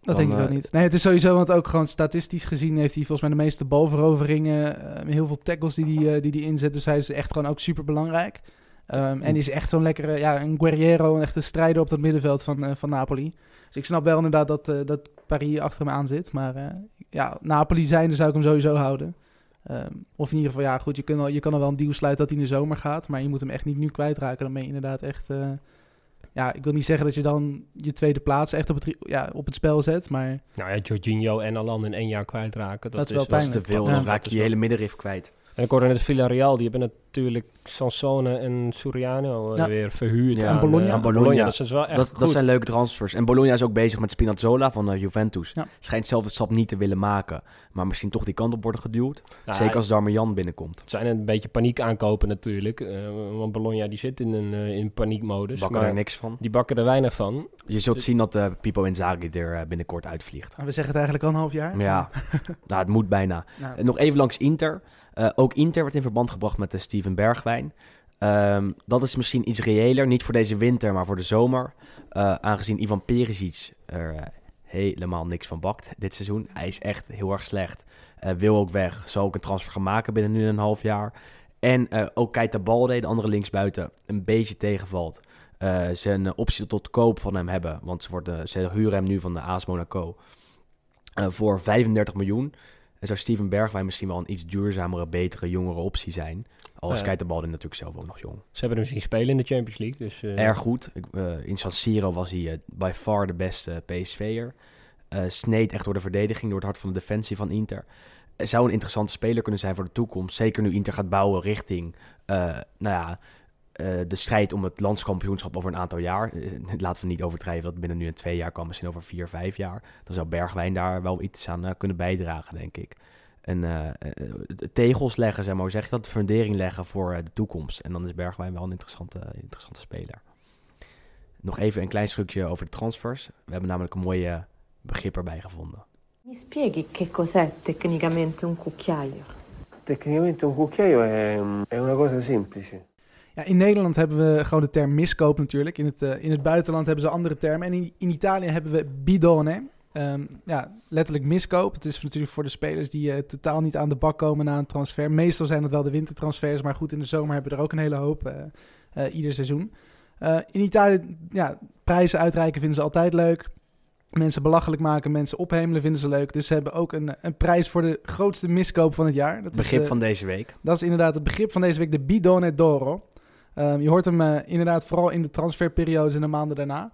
dat dan, denk ik ook niet. Nee, het is sowieso, want ook gewoon statistisch gezien heeft hij volgens mij de meeste balveroveringen. Uh, heel veel tackles die hij uh, die, die inzet. Dus hij is echt gewoon ook super belangrijk. Um, en is echt zo'n lekkere, ja, een guerriero, een echte strijder op dat middenveld van, uh, van Napoli. Dus ik snap wel inderdaad dat, dat Paris achter hem aan zit. Maar ja, Napoli zijnde zou ik hem sowieso houden. Um, of in ieder geval, ja goed, je, kunt al, je kan al wel een deal sluiten dat hij in de zomer gaat. Maar je moet hem echt niet nu kwijtraken. Dan ben je inderdaad echt ja, ik wil niet zeggen dat je dan je tweede plaats echt op het, ja, op het spel zet, maar... Nou ja, Jorginho en Alan in één jaar kwijtraken, dat, dat is wel dat is te veel. Dan raak je je hele middenrif kwijt. En ik hoorde net Villarreal, die hebben natuurlijk Sansone en Soriano ja. weer verhuurd ja, aan, Bologna. Aan Bologna. Bologna. Dat, is wel echt dat, goed. dat zijn leuke transfers. En Bologna is ook bezig met Spinazzola van uh, Juventus. Ja. Schijnt zelf het stap niet te willen maken. Maar misschien toch die kant op worden geduwd. Nou, Zeker als Darmian binnenkomt. Het zijn een beetje paniek aankopen natuurlijk. Uh, want Bologna die zit in een in paniekmodus. Bakken maar er niks van. Die bakken er weinig van. Je zult zien dat uh, Pipo Inzaghi er binnenkort uitvliegt. We zeggen het eigenlijk al een half jaar. Ja, nou, het moet bijna. Nou. Nog even langs Inter. Uh, ook Inter wordt in verband gebracht met de Steven Bergwijn. Um, dat is misschien iets reëler, niet voor deze winter, maar voor de zomer. Uh, aangezien Ivan Perisic er uh, helemaal niks van bakt dit seizoen. Hij is echt heel erg slecht. wil ook weg, zal ook een transfer gaan maken binnen nu een half jaar. En ook Keita Balde, de andere linksbuiten, een beetje tegenvalt. ze een optie tot koop van hem hebben, want ze, worden, ze huren hem nu van de AS Monaco voor 35 miljoen. En zou Steven Bergwijn misschien wel een iets duurzamere, betere, jongere optie zijn. Al is Ja. Keita Balde natuurlijk zelf ook nog jong. Ze hebben hem zien spelen in de Champions League. Dus, uh, Erg goed. Ik, uh, in San Siro was hij uh, by far de beste PSV'er. sneed echt door de verdediging, door het hart van de defensie van Inter. zou een interessante speler kunnen zijn voor de toekomst. Zeker nu Inter gaat bouwen richting nou ja, de strijd om het landskampioenschap over een aantal jaar. Laten we niet overdrijven dat het binnen nu een twee jaar kan, misschien over vier, vijf jaar. Dan zou Bergwijn daar wel iets aan kunnen bijdragen, denk ik. En tegels leggen, zeg maar, hoe zeg je dat? De fundering leggen voor de toekomst. En dan is Bergwijn wel een interessante, interessante speler. Nog even een klein stukje over de transfers. We hebben namelijk een mooie begrip erbij gevonden. Mi spieghi che cos'è tecnicamente un cucchiaio? Tecnicamente un cucchiaio è, è una cosa semplice. Ja, in Nederland hebben we gewoon de term miskoop natuurlijk. In het, uh, in het buitenland hebben ze andere termen. En in, in Italië hebben we bidone. Um, ja, letterlijk miskoop. Het is natuurlijk voor de spelers die uh, totaal niet aan de bak komen na een transfer. Meestal zijn het wel de wintertransfers, maar goed, in de zomer hebben we er ook een hele hoop uh, ieder seizoen. in Italië, ja, prijzen uitreiken vinden ze altijd leuk. Mensen belachelijk maken, mensen ophemelen vinden ze leuk. Dus ze hebben ook een, een prijs voor de grootste miskoop van het jaar. Dat begrip is, van deze week. Dat is inderdaad het begrip van deze week, de Bidone d'Oro. Um, je hoort hem uh, inderdaad vooral in de transferperiodes en de maanden daarna.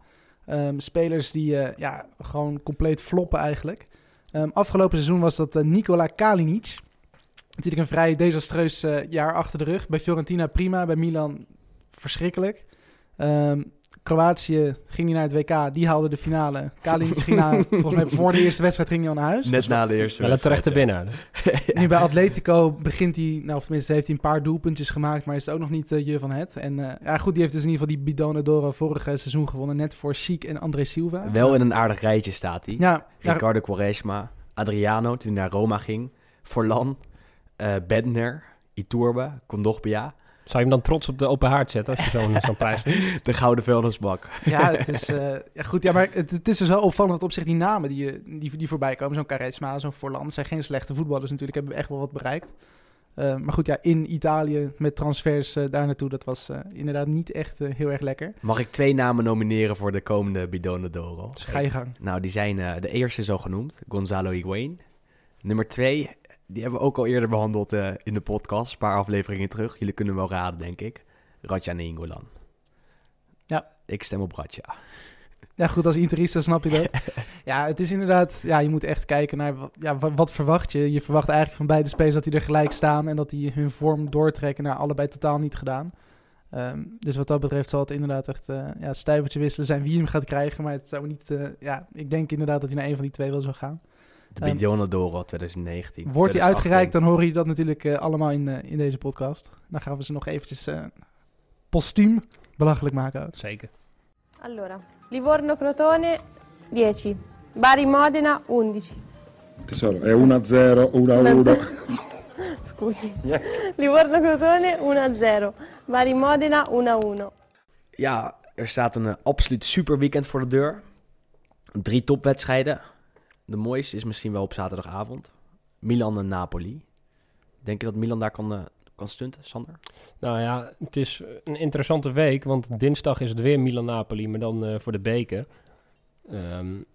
Um, spelers die uh, ja, gewoon compleet floppen eigenlijk. Um, afgelopen seizoen was dat uh, Nikola Kalinic. Natuurlijk een vrij desastreus jaar achter de rug. Bij Fiorentina prima, bij Milan verschrikkelijk. Kroatië ging hij naar het WK, die haalde de finale. Kalinic ging naar, volgens mij voor de eerste wedstrijd ging hij al naar huis. Net na de eerste Wel een terechte winnaar. Nu bij Atletico begint hij, nou of tenminste heeft hij een paar doelpuntjes gemaakt, maar is het ook nog niet uh, je van het. En uh, ja goed, die heeft dus in ieder geval die Bidone d'Oro vorige seizoen gewonnen, net voor Chic en André Silva. Wel in een aardig rijtje staat hij. Ja, Ricardo Quaresma, Adriano, toen hij naar Roma ging, Forlan, uh, Bedner, Iturbe, Kondogbia. Zou je hem dan trots op de open haard zetten als je zo'n zo'n prijs wint? De gouden vuilnisbak. Ja, het is, uh, ja, goed, ja, maar het, het is dus wel opvallend op zich die namen die, die, die voorbij komen. Zo'n Caresma, zo'n Forlan. zijn geen slechte voetballers natuurlijk, hebben we echt wel wat bereikt. Uh, maar goed, ja, in Italië met transfers uh, daar naartoe, dat was inderdaad niet echt heel erg lekker. Mag ik twee namen nomineren voor de komende Bidone d'Oro? Dus ga je gang. Nou, die zijn de eerste zo genoemd, Gonzalo Higuain. Nummer twee, die hebben we ook al eerder behandeld uh, in de podcast, een paar afleveringen terug. Jullie kunnen wel raden, denk ik. Radja Nengolan. Ja. Ik stem op Radja. Ja, goed, als interista snap je dat. ja, het is inderdaad... Ja, je moet echt kijken naar... Ja, wat, wat, verwacht je? Je verwacht eigenlijk van beide spelers dat die er gelijk staan... en dat die hun vorm doortrekken naar allebei totaal niet gedaan. Um, dus wat dat betreft zal het inderdaad echt uh, ja, stuivertje wisselen zijn wie hem gaat krijgen. Maar het zou niet... Uh, ja, ik denk inderdaad dat hij naar een van die twee wel zou gaan. De um, d'Oro 2019. Wordt die uitgereikt, dan hoor je dat natuurlijk uh, allemaal in, uh, in deze podcast. Dan gaan we ze nog eventjes uh, postuum belachelijk maken. Ook. Zeker. Allora, Livorno Crotone 10, Bari Modena 11. Tesoro, è 1-0, 1-1. Scusi. Yeah. Livorno Crotone 1-0, Bari Modena 1-1. Ja, er staat een absoluut super weekend voor de deur. Drie topwedstrijden de mooiste is misschien wel op zaterdagavond. Milan en Napoli. Denk je dat Milan daar kan, uh, kan stunten, Sander? Nou ja, het is een interessante week, want dinsdag is het weer Milan-Napoli, maar dan uh, voor de beker. Um,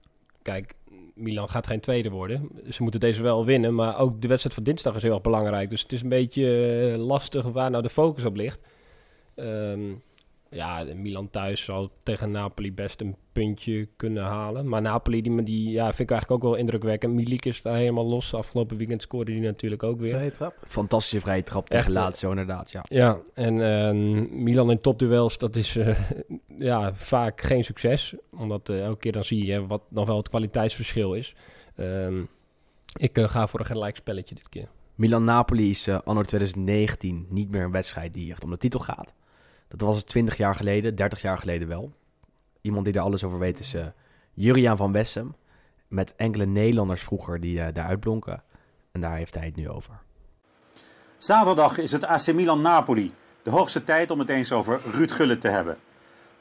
kijk, Milan gaat geen tweede worden. Ze moeten deze wel winnen, maar ook de wedstrijd van dinsdag is heel erg belangrijk. Dus het is een beetje uh, lastig waar nou de focus op ligt. Um, ja, Milan thuis zal tegen Napoli best een puntje kunnen halen. Maar Napoli, die, die ja, vind ik eigenlijk ook wel indrukwekkend. Milik is daar helemaal los. Afgelopen weekend scoorde hij natuurlijk ook weer. Vrije trap. Fantastische vrije trap tegen Echt, Lazio inderdaad, ja. Ja, en uh, Milan in topduels, dat is uh, ja, vaak geen succes. Omdat uh, elke keer dan zie je wat nog wel het kwaliteitsverschil is. Ehm, ik eh, ga voor een gelijk spelletje dit keer. Milan-Napoli is anno 2019 niet meer een wedstrijd die echt om de titel gaat. Dat was het 20 jaar geleden, 30 jaar geleden wel. Iemand die er alles over weet is uh, Juriaan van Wessem. Met enkele Nederlanders vroeger die uh, daar uitblonken. En daar heeft hij het nu over. Zaterdag is het AC Milan-Napoli. De hoogste tijd om het eens over Ruud Gullit te hebben.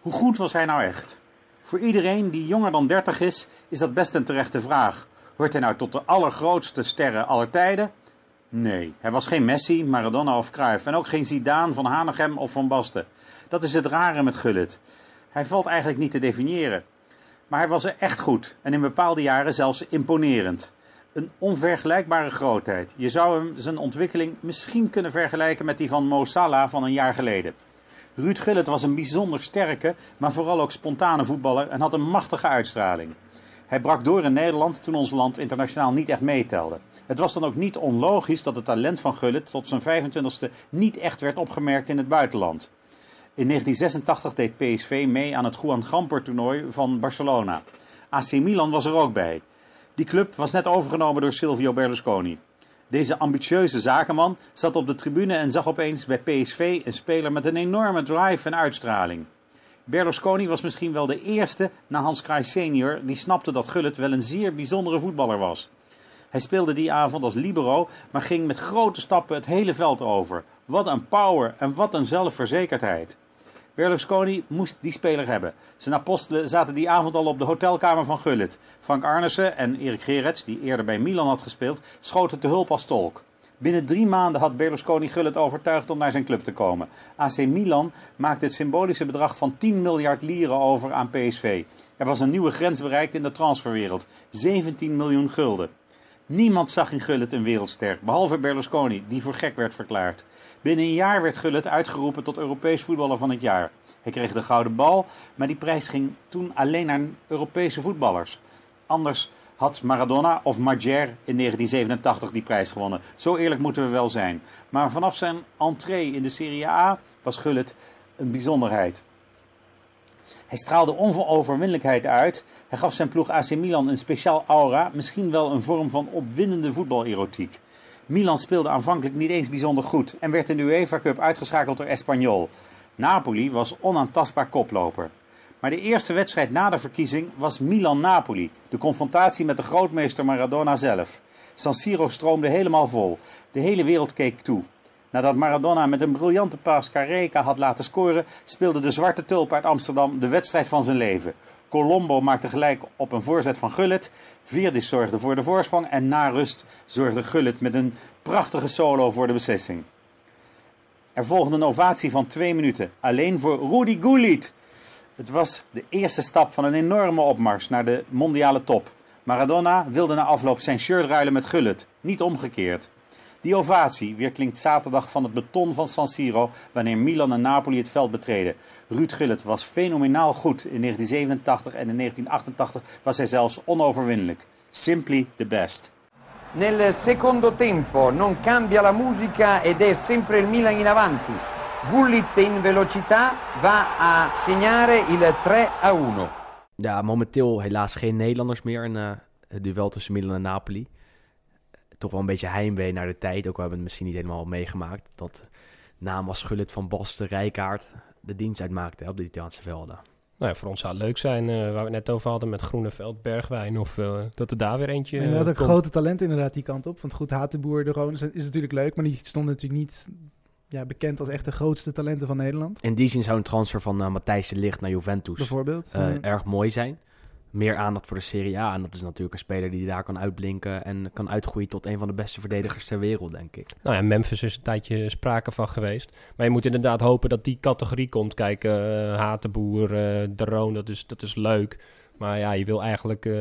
Hoe goed was hij nou echt? Voor iedereen die jonger dan 30 is, is dat best een terechte vraag. Hoort hij nou tot de allergrootste sterren aller tijden? Nee, hij was geen Messi, Maradona of Cruyff. En ook geen Zidane, Van Hanegem of Van Basten. Dat is het rare met Gullit. Hij valt eigenlijk niet te definiëren. Maar hij was er echt goed en in bepaalde jaren zelfs imponerend. Een onvergelijkbare grootheid. Je zou hem zijn ontwikkeling misschien kunnen vergelijken met die van Mo Salah van een jaar geleden. Ruud Gullit was een bijzonder sterke, maar vooral ook spontane voetballer en had een machtige uitstraling. Hij brak door in Nederland toen ons land internationaal niet echt meetelde. Het was dan ook niet onlogisch dat het talent van Gullit tot zijn 25e niet echt werd opgemerkt in het buitenland. In 1986 deed PSV mee aan het Juan Gamper toernooi van Barcelona. AC Milan was er ook bij. Die club was net overgenomen door Silvio Berlusconi. Deze ambitieuze zakenman zat op de tribune en zag opeens bij PSV een speler met een enorme drive en uitstraling. Berlusconi was misschien wel de eerste na Hans Kraai senior die snapte dat Gullit wel een zeer bijzondere voetballer was. Hij speelde die avond als libero, maar ging met grote stappen het hele veld over. Wat een power en wat een zelfverzekerdheid. Berlusconi moest die speler hebben. Zijn apostelen zaten die avond al op de hotelkamer van Gullit. Frank Arnesen en Erik Gerets, die eerder bij Milan had gespeeld, schoten te hulp als tolk. Binnen drie maanden had Berlusconi Gullit overtuigd om naar zijn club te komen. AC Milan maakte het symbolische bedrag van 10 miljard lieren over aan PSV. Er was een nieuwe grens bereikt in de transferwereld. 17 miljoen gulden. Niemand zag in Gullit een wereldster, behalve Berlusconi, die voor gek werd verklaard. Binnen een jaar werd Gullit uitgeroepen tot Europees voetballer van het jaar. Hij kreeg de gouden bal, maar die prijs ging toen alleen naar Europese voetballers. Anders had Maradona of Marger in 1987 die prijs gewonnen. Zo eerlijk moeten we wel zijn. Maar vanaf zijn entree in de Serie A was Gullit een bijzonderheid. Hij straalde onoverwinnelijkheid uit. Hij gaf zijn ploeg AC Milan een speciaal aura, misschien wel een vorm van opwindende voetbalerotiek. Milan speelde aanvankelijk niet eens bijzonder goed en werd in de UEFA Cup uitgeschakeld door Espanyol. Napoli was onaantastbaar koploper. Maar de eerste wedstrijd na de verkiezing was Milan-Napoli, de confrontatie met de grootmeester Maradona zelf. San Siro stroomde helemaal vol. De hele wereld keek toe. Nadat Maradona met een briljante paas Careca had laten scoren, speelde de zwarte tulp uit Amsterdam de wedstrijd van zijn leven. Colombo maakte gelijk op een voorzet van Gullit. Vierdis zorgde voor de voorsprong en na rust zorgde Gullit met een prachtige solo voor de beslissing. Er volgde een ovatie van twee minuten, alleen voor Rudi Gullit. Het was de eerste stap van een enorme opmars naar de mondiale top. Maradona wilde na afloop zijn shirt ruilen met Gullit, niet omgekeerd. Die ovatie weerklinkt zaterdag van het beton van San Siro wanneer Milan en Napoli het veld betreden. Ruud Gullit was fenomenaal goed in 1987 en in 1988 was hij zelfs onoverwinnelijk. Simply the best. Nel secondo tempo non cambia la musica ed è sempre il Milan in avanti. Gullit in velocità va a segnare il 3 a 1. Ja, momenteel helaas geen Nederlanders meer in uh, het duel tussen Milan en Napoli. Toch wel een beetje heimwee naar de tijd. Ook we hebben het misschien niet helemaal meegemaakt. Dat naam als Gullit van Basten, Rijkaard de dienst uitmaakte hè, op de Italiaanse velden. Nou ja, voor ons zou het leuk zijn, uh, waar we het net over hadden met Groeneveld, Bergwijn, of uh, dat er daar weer eentje En dat ook grote talent inderdaad die kant op. Want goed, Hatenboer, de Roon is natuurlijk leuk, maar die stond natuurlijk niet ja, bekend als echt de grootste talenten van Nederland. In die zin zou een transfer van uh, Matthijs de Ligt naar Juventus bijvoorbeeld uh, erg mooi zijn. Meer aandacht voor de Serie A. En dat is natuurlijk een speler die daar kan uitblinken en kan uitgroeien tot een van de beste verdedigers ter wereld, denk ik. Nou ja, Memphis is een tijdje sprake van geweest. Maar je moet inderdaad hopen dat die categorie komt. Kijk, uh, Hatenboer, De Roon, dat is, dat is leuk. Maar ja, je wil eigenlijk uh,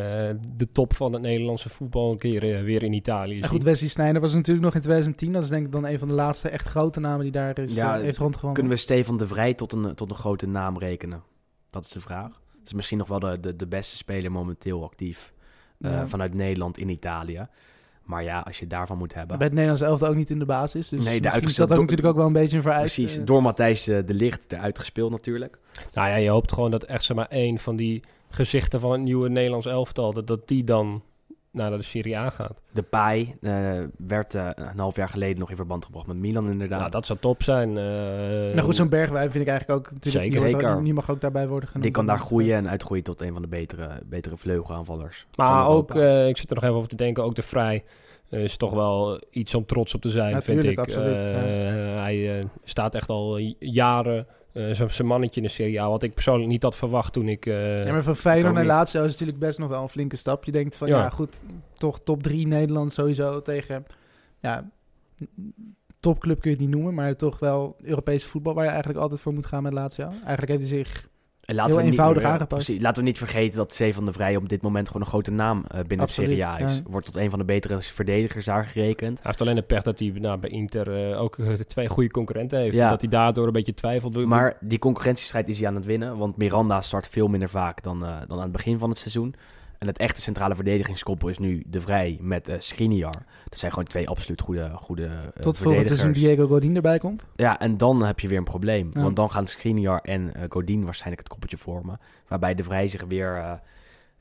de top van het Nederlandse voetbal een keer uh, weer in Italië zien. En goed, Wesley Sneijder was natuurlijk nog in 2010. Dat is denk ik dan een van de laatste echt grote namen die daar is, ja, uh, heeft rondgewonnen. Kunnen we Stefan de Vrij tot een, tot een grote naam rekenen? Dat is de vraag. Is misschien nog wel de, de, de beste speler momenteel actief ja. vanuit Nederland in Italië. Maar ja, als je daarvan moet hebben. Bij het Nederlands elftal ook niet in de basis. Dus nee, de is dat ook natuurlijk ook wel een beetje een vereist. Precies, door Matthijs de Licht eruit gespeeld natuurlijk. Nou ja, je hoopt gewoon dat echt zeg maar één van die gezichten van het nieuwe Nederlands elftal, dat, dat die dan naar de Serie A gaat. De Pai uh, werd uh, een half jaar geleden nog in verband gebracht met Milan inderdaad. Nou, dat zou top zijn. Uh, nou goed, zo'n Bergwijn vind ik eigenlijk ook... Zeker. Die, Zeker. Ook, die mag ook daarbij worden genoemd. Die kan daar groeien en uitgroeien tot een van de betere, betere vleugelaanvallers. Maar ook, ik zit er nog even over te denken, ook de Vrij is toch wel iets om trots op te zijn, Natuurlijk, vind ik. Absoluut, ja. Hij staat echt al jaren uh, zijn mannetje in de Serie A. Wat ik persoonlijk niet had verwacht toen ik... Uh, ja, maar van Feyenoord naar Lazio is natuurlijk best nog wel een flinke stap. Je denkt van, ja, ja goed, toch top 3 Nederland sowieso tegen... Ja, topclub kun je het niet noemen, maar toch wel Europese voetbal... waar je eigenlijk altijd voor moet gaan met Lazio. Eigenlijk heeft hij zich en laten heel we eenvoudig niet, aangepast. Precies, laten we niet vergeten dat C van de Vrij op dit moment gewoon een grote naam uh, binnen Absoluut, de Serie A is. ja. Wordt tot een van de betere verdedigers daar gerekend. Hij heeft alleen de pech dat hij nou, bij Inter uh, ook uh, twee goede concurrenten heeft. Ja. Dat hij daardoor een beetje twijfelt. Maar die concurrentiestrijd is hij aan het winnen. Want Miranda start veel minder vaak dan, uh, dan aan het begin van het seizoen. En het echte centrale verdedigingskoppel is nu De Vrij met uh, Skriniar. Dat zijn gewoon twee absoluut goede, goede uh, Tot volgend seizoen Diego Godin erbij komt. Ja, en dan heb je weer een probleem. Ja. Want dan gaan Skriniar en uh, Godin waarschijnlijk het koppeltje vormen. Waarbij De Vrij zich weer uh,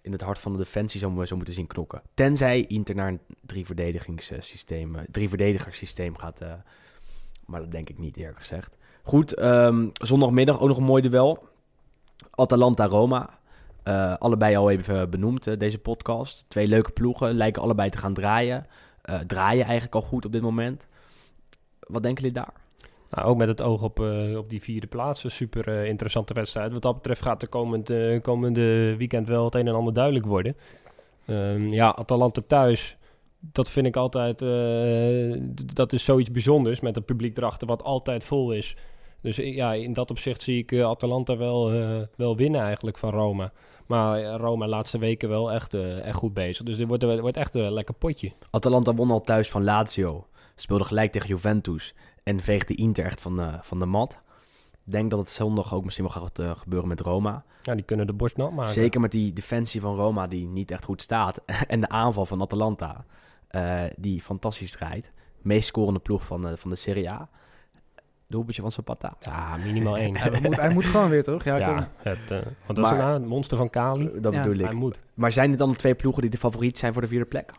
in het hart van de defensie zou, moeten zien knokken. Tenzij Inter naar een drie verdedigingssysteem, drie verdedigerssysteem gaat. maar dat denk ik niet eerlijk gezegd. Goed, um, zondagmiddag ook nog een mooi duel. Atalanta-Roma. Eh, allebei al even benoemd, eh, deze podcast. Twee leuke ploegen, lijken allebei te gaan draaien. Eh, draaien eigenlijk al goed op dit moment. Wat denken jullie daar? Nou, ook met het oog op, op die vierde plaats. Een super interessante wedstrijd. Wat dat betreft gaat de komende, komende weekend wel het een en ander duidelijk worden. Ehm, ja, Atalanta thuis. Dat vind ik altijd... dat is zoiets bijzonders met het publiek erachter wat altijd vol is. Dus ja, in dat opzicht zie ik Atalanta wel, wel winnen eigenlijk van Roma. Maar eh, Roma laatste weken wel echt, eh, echt goed bezig. Dus dit wordt, dit wordt echt een lekker potje. Atalanta won al thuis van Lazio. Speelde gelijk tegen Juventus. En veegde Inter echt van, de van de mat. Ik denk dat het zondag ook misschien wel gaat eh, gebeuren met Roma. Ja, die kunnen de borst nat maken. Zeker met die defensie van Roma die niet echt goed staat. en de aanval van Atalanta eh, die fantastisch draait. Meest scorende ploeg van, eh, van de Serie A. Doelpuntje van Zapata. Ja, minimaal één. Hij moet, hij moet gewoon weer, toch? Ja, Ja, het, eh, want dat is Maar- nou, het monster van Kali. Dat Ja. bedoel ik. Hij moet. Maar zijn dit dan de twee ploegen die de favoriet zijn voor de vierde plek?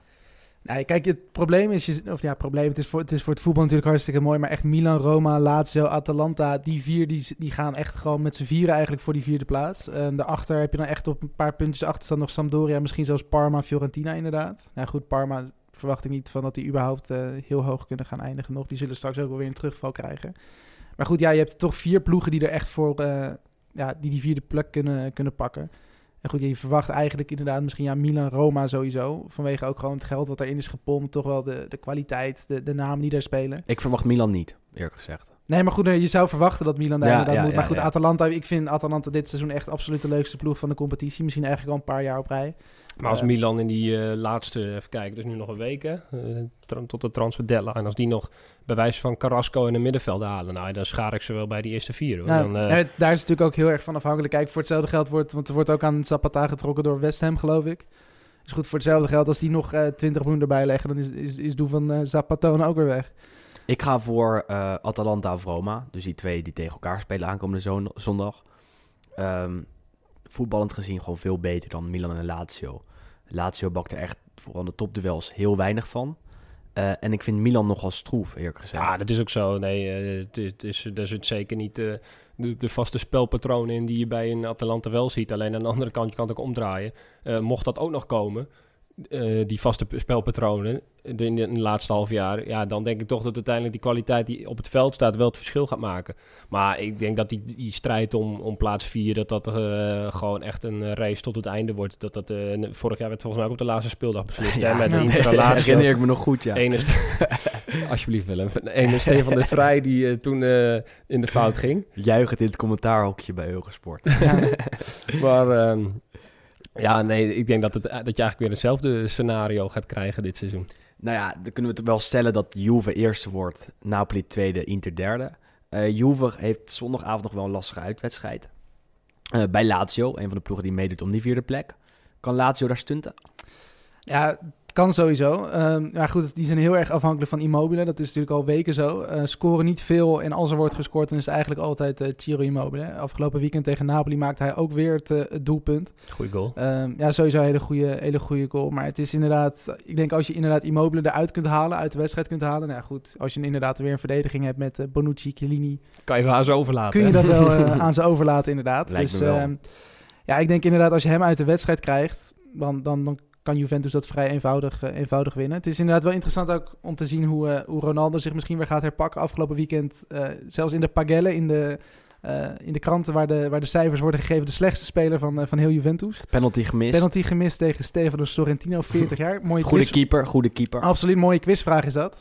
Nee, kijk, het probleem is, je, of ja, probleem, het is, voor, het is voor het voetbal natuurlijk hartstikke mooi, maar echt Milan, Roma, Lazio, Atalanta, die vier, die, die gaan echt gewoon met z'n vieren eigenlijk voor die vierde plaats. En daarachter heb je dan echt op een paar puntjes achterstand nog Sampdoria, misschien zelfs Parma, Fiorentina inderdaad. Nou goed, Parma verwacht ik niet van dat die überhaupt eh, heel hoog kunnen gaan eindigen nog. Die zullen straks ook wel weer een terugval krijgen. Maar goed, ja, je hebt toch vier ploegen die er echt voor, eh, ja, die die vierde plek kunnen, kunnen pakken. En goed, je verwacht eigenlijk inderdaad misschien ja, Milan, Roma sowieso. Vanwege ook gewoon het geld wat erin is gepompt. Toch wel de, de kwaliteit, de, de namen die daar spelen. Ik verwacht Milan niet, eerlijk gezegd. Nee, maar goed, je zou verwachten dat Milan daar Ja, inderdaad ja, moet. Maar goed. Atalanta, ik vind Atalanta dit seizoen echt absoluut de leukste ploeg van de competitie. Misschien eigenlijk al een paar jaar op rij. Maar als Milan in die eh, laatste, even kijken, dus nu nog een week hè, eh, tot de transfer deadline. En als die nog bij wijze van Carrasco in het middenveld halen, nou, dan schaar ik ze wel bij die eerste vier. Hoor. Nou, dan, eh, daar is het natuurlijk ook heel erg van afhankelijk. Kijk, voor hetzelfde geld wordt, want er wordt ook aan Zapata getrokken door West Ham, geloof ik. Dus goed, voor hetzelfde geld, als die nog eh 20 miljoen erbij leggen, dan is, is, is doel van Zapatone ook weer weg. Ik ga voor eh, Atalanta of Roma. Dus die twee die tegen elkaar spelen aankomende zon- zondag. Ehm, voetballend gezien gewoon veel beter dan Milan en Lazio. Lazio bakt er echt vooral de topduels heel weinig van. Eh, en ik vind Milan nogal stroef, eerlijk gezegd. ja, dat is ook zo. Nee, eh, het het is, daar zit zeker niet eh, de, de vaste spelpatronen in die je bij een Atalanta wel ziet. Alleen aan de andere kant, je kan het ook omdraaien. Mocht dat ook nog komen, eh, die vaste spelpatronen in de, laatste half jaar, ja, dan denk ik toch dat uiteindelijk die kwaliteit die op het veld staat wel het verschil gaat maken. Maar ik denk dat die, die strijd om, om plaats 4, dat dat eh, gewoon echt een eh, race tot het einde wordt. Dat dat, vorig jaar werd volgens mij ook op de laatste speeldag beslist. hè, met de Ja. interrelatie. herinner ik me nog goed, ja. Ene Alsjeblieft Willem. Ene Stefan de Vrij die toen in de fout ging. Juichend in het commentaarhokje bij Eurosport. Maar ehm, ja, nee, ik denk dat, het, dat je eigenlijk weer hetzelfde scenario gaat krijgen dit seizoen. Nou ja, dan kunnen we het wel stellen dat Juve eerste wordt, Napoli tweede, Inter derde. Eh Juve heeft zondagavond nog wel een lastige uitwedstrijd. Eh, bij Lazio, een van de ploegen die meedoet om die vierde plek. Kan Lazio daar stunten? Ja, kan sowieso. Ehm maar goed, die zijn heel erg afhankelijk van Immobile. Dat is natuurlijk al weken zo. Eh, scoren niet veel en als er wordt gescoord, dan is het eigenlijk altijd eh Ciro Immobile. Afgelopen weekend tegen Napoli maakte hij ook weer het, eh, het doelpunt. Goeie goal. Ehm, ja, sowieso een hele goede, hele goede goal. Maar het is inderdaad, ik denk als je inderdaad Immobile eruit kunt halen, uit de wedstrijd kunt halen. Nou ja, goed, als je inderdaad weer een verdediging hebt met Bonucci, Chiellini, Kan je wel aan ze overlaten. kun je dat wel aan ze overlaten inderdaad. Lijkt dus ehm, ja, ik denk inderdaad als je hem uit de wedstrijd krijgt, dan, dan, dan kan Juventus dat vrij eenvoudig, eh, eenvoudig winnen. Het is inderdaad wel interessant ook om te zien hoe, eh, hoe Ronaldo zich misschien weer gaat herpakken. Afgelopen weekend, eh, zelfs in de pagelle, in de, in de kranten waar de, waar de cijfers worden gegeven, de slechtste speler van, van heel Juventus. Penalty gemist. Penalty gemist tegen Stefano Sorrentino, 40 jaar. Mooie Goede quiz. keeper, goede keeper. Absoluut mooie quizvraag is dat.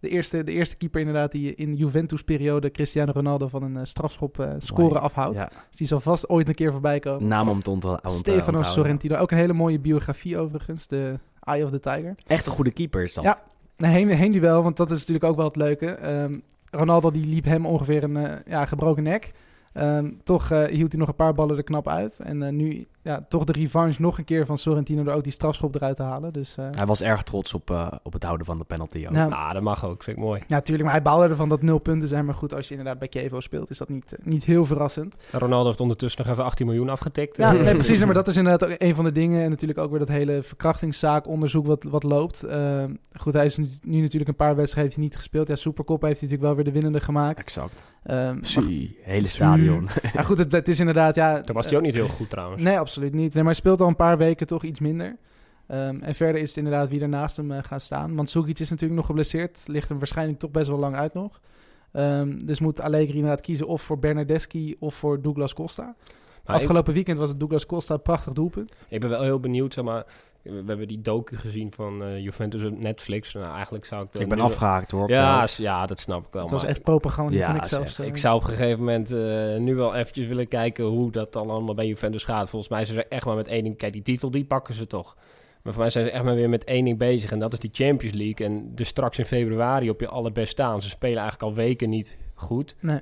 De, eerste, de eerste keeper inderdaad die in Juventus-periode Cristiano Ronaldo van een eh, strafschop eh, scoren afhoudt. Ja, Dus die zal vast ooit een keer voorbij komen. naam om te onthouden. Stefano. Sorrentino, ook een hele mooie biografie overigens. De Eye of the Tiger. Echt een goede keeper is dat. Ja. Heen, heen duel, want dat is natuurlijk ook wel het leuke. Ehm, Ronaldo die liep hem ongeveer een eh, ja, gebroken nek. Ehm, toch eh, hield hij nog een paar ballen er knap uit. En nu ja, toch de revanche nog een keer van Sorrentino door ook die strafschop eruit te halen. Dus eh, Hij was erg trots op, eh, op het houden van de penalty. ook. Nou, Nou, dat mag ook. Vind ik mooi. Ja, tuurlijk, maar hij baalde ervan dat nul punten zijn. Maar goed, als je inderdaad bij Kevo speelt, is dat niet, eh, niet heel verrassend. Ronaldo heeft ondertussen nog even 18 miljoen afgetikt. Ja, nee, precies. Maar dat is inderdaad ook een van de dingen. En natuurlijk ook weer dat hele verkrachtingszaakonderzoek wat, wat loopt. Ehm, goed, hij is nu, nu natuurlijk een paar wedstrijden heeft hij niet gespeeld. Ja, Supercop heeft hij natuurlijk wel weer de winnende gemaakt. Exact. Ehm, maar, Zie, hele stadion. maar goed, het, het is inderdaad, ja... Toen was hij ook niet heel goed trouwens. Nee, Nee, absoluut niet. Nee, maar hij speelt al een paar weken toch iets minder. Ehm, en verder is het inderdaad wie er naast hem uh, gaat staan. Mandzukic is natuurlijk nog geblesseerd. Ligt hem waarschijnlijk toch best wel lang uit nog. Um, dus moet Allegri inderdaad kiezen of voor Bernardeschi of voor Douglas Costa. Nou, Afgelopen ik... weekend was het Douglas Costa een prachtig doelpunt. Ik ben wel heel benieuwd, zeg maar... We hebben die docu gezien van uh, Juventus op Netflix. Nou, eigenlijk zou ik... Ik ben afgehaakt hoor. Ja, ja, dat snap ik wel. Het was echt propaganda, ja, vind ik zelfs. Ik zou op een gegeven moment uh, nu wel eventjes willen kijken hoe dat dan allemaal bij Juventus gaat. Volgens mij zijn ze echt maar met één ding... Kijk, die titel, die pakken ze toch. Maar voor mij zijn ze echt maar weer met één ding bezig. En dat is die Champions League. En dus straks in februari op je allerbest staan. Ze spelen eigenlijk al weken niet goed. Nee.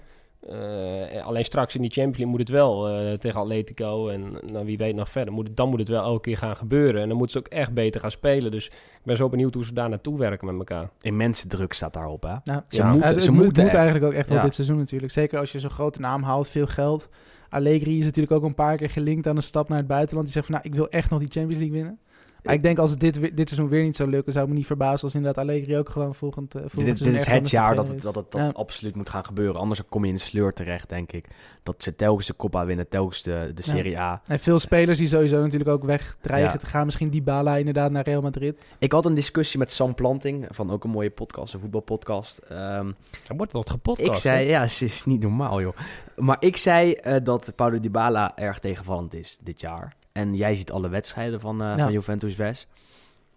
Uh, alleen straks in die Champions League moet het wel uh, tegen Atletico en nou, wie weet nog verder. Moet het, dan moet het wel elke keer gaan gebeuren. En dan moeten ze ook echt beter gaan spelen. Dus ik ben zo benieuwd hoe ze daar naartoe werken met elkaar. Immense druk staat daarop, hè? Nou, ze ja, moeten, ze moeten moet eigenlijk ook echt wel dit seizoen natuurlijk. Zeker als je zo'n grote naam haalt, veel geld. Allegri is natuurlijk ook een paar keer gelinkt aan een stap naar het buitenland. Die zegt van, nou, ik wil echt nog die Champions League winnen. Maar ik denk als het dit, dit seizoen weer niet zou lukken, zou ik me niet verbazen als inderdaad Allegri ook gewoon volgend, uh, volgend Dit, dit is het jaar dat, het, dat het dat ja. absoluut moet gaan gebeuren. Anders kom je in de sleur terecht, denk ik. Dat ze telkens de Coppa winnen, telkens de, de Serie ja. A. En veel spelers die sowieso natuurlijk ook weg dreigen ja. te gaan. Misschien Dybala inderdaad naar Real Madrid. Ik had een discussie met Sam Planting van ook een mooie podcast, een voetbalpodcast. Um, er wordt wat gepodcast. Ik zei, ja, het is niet normaal joh. Maar ik zei uh, dat Paulo Dybala erg tegenvallend is dit jaar. En jij ziet alle wedstrijden van, uh, van Juventus West.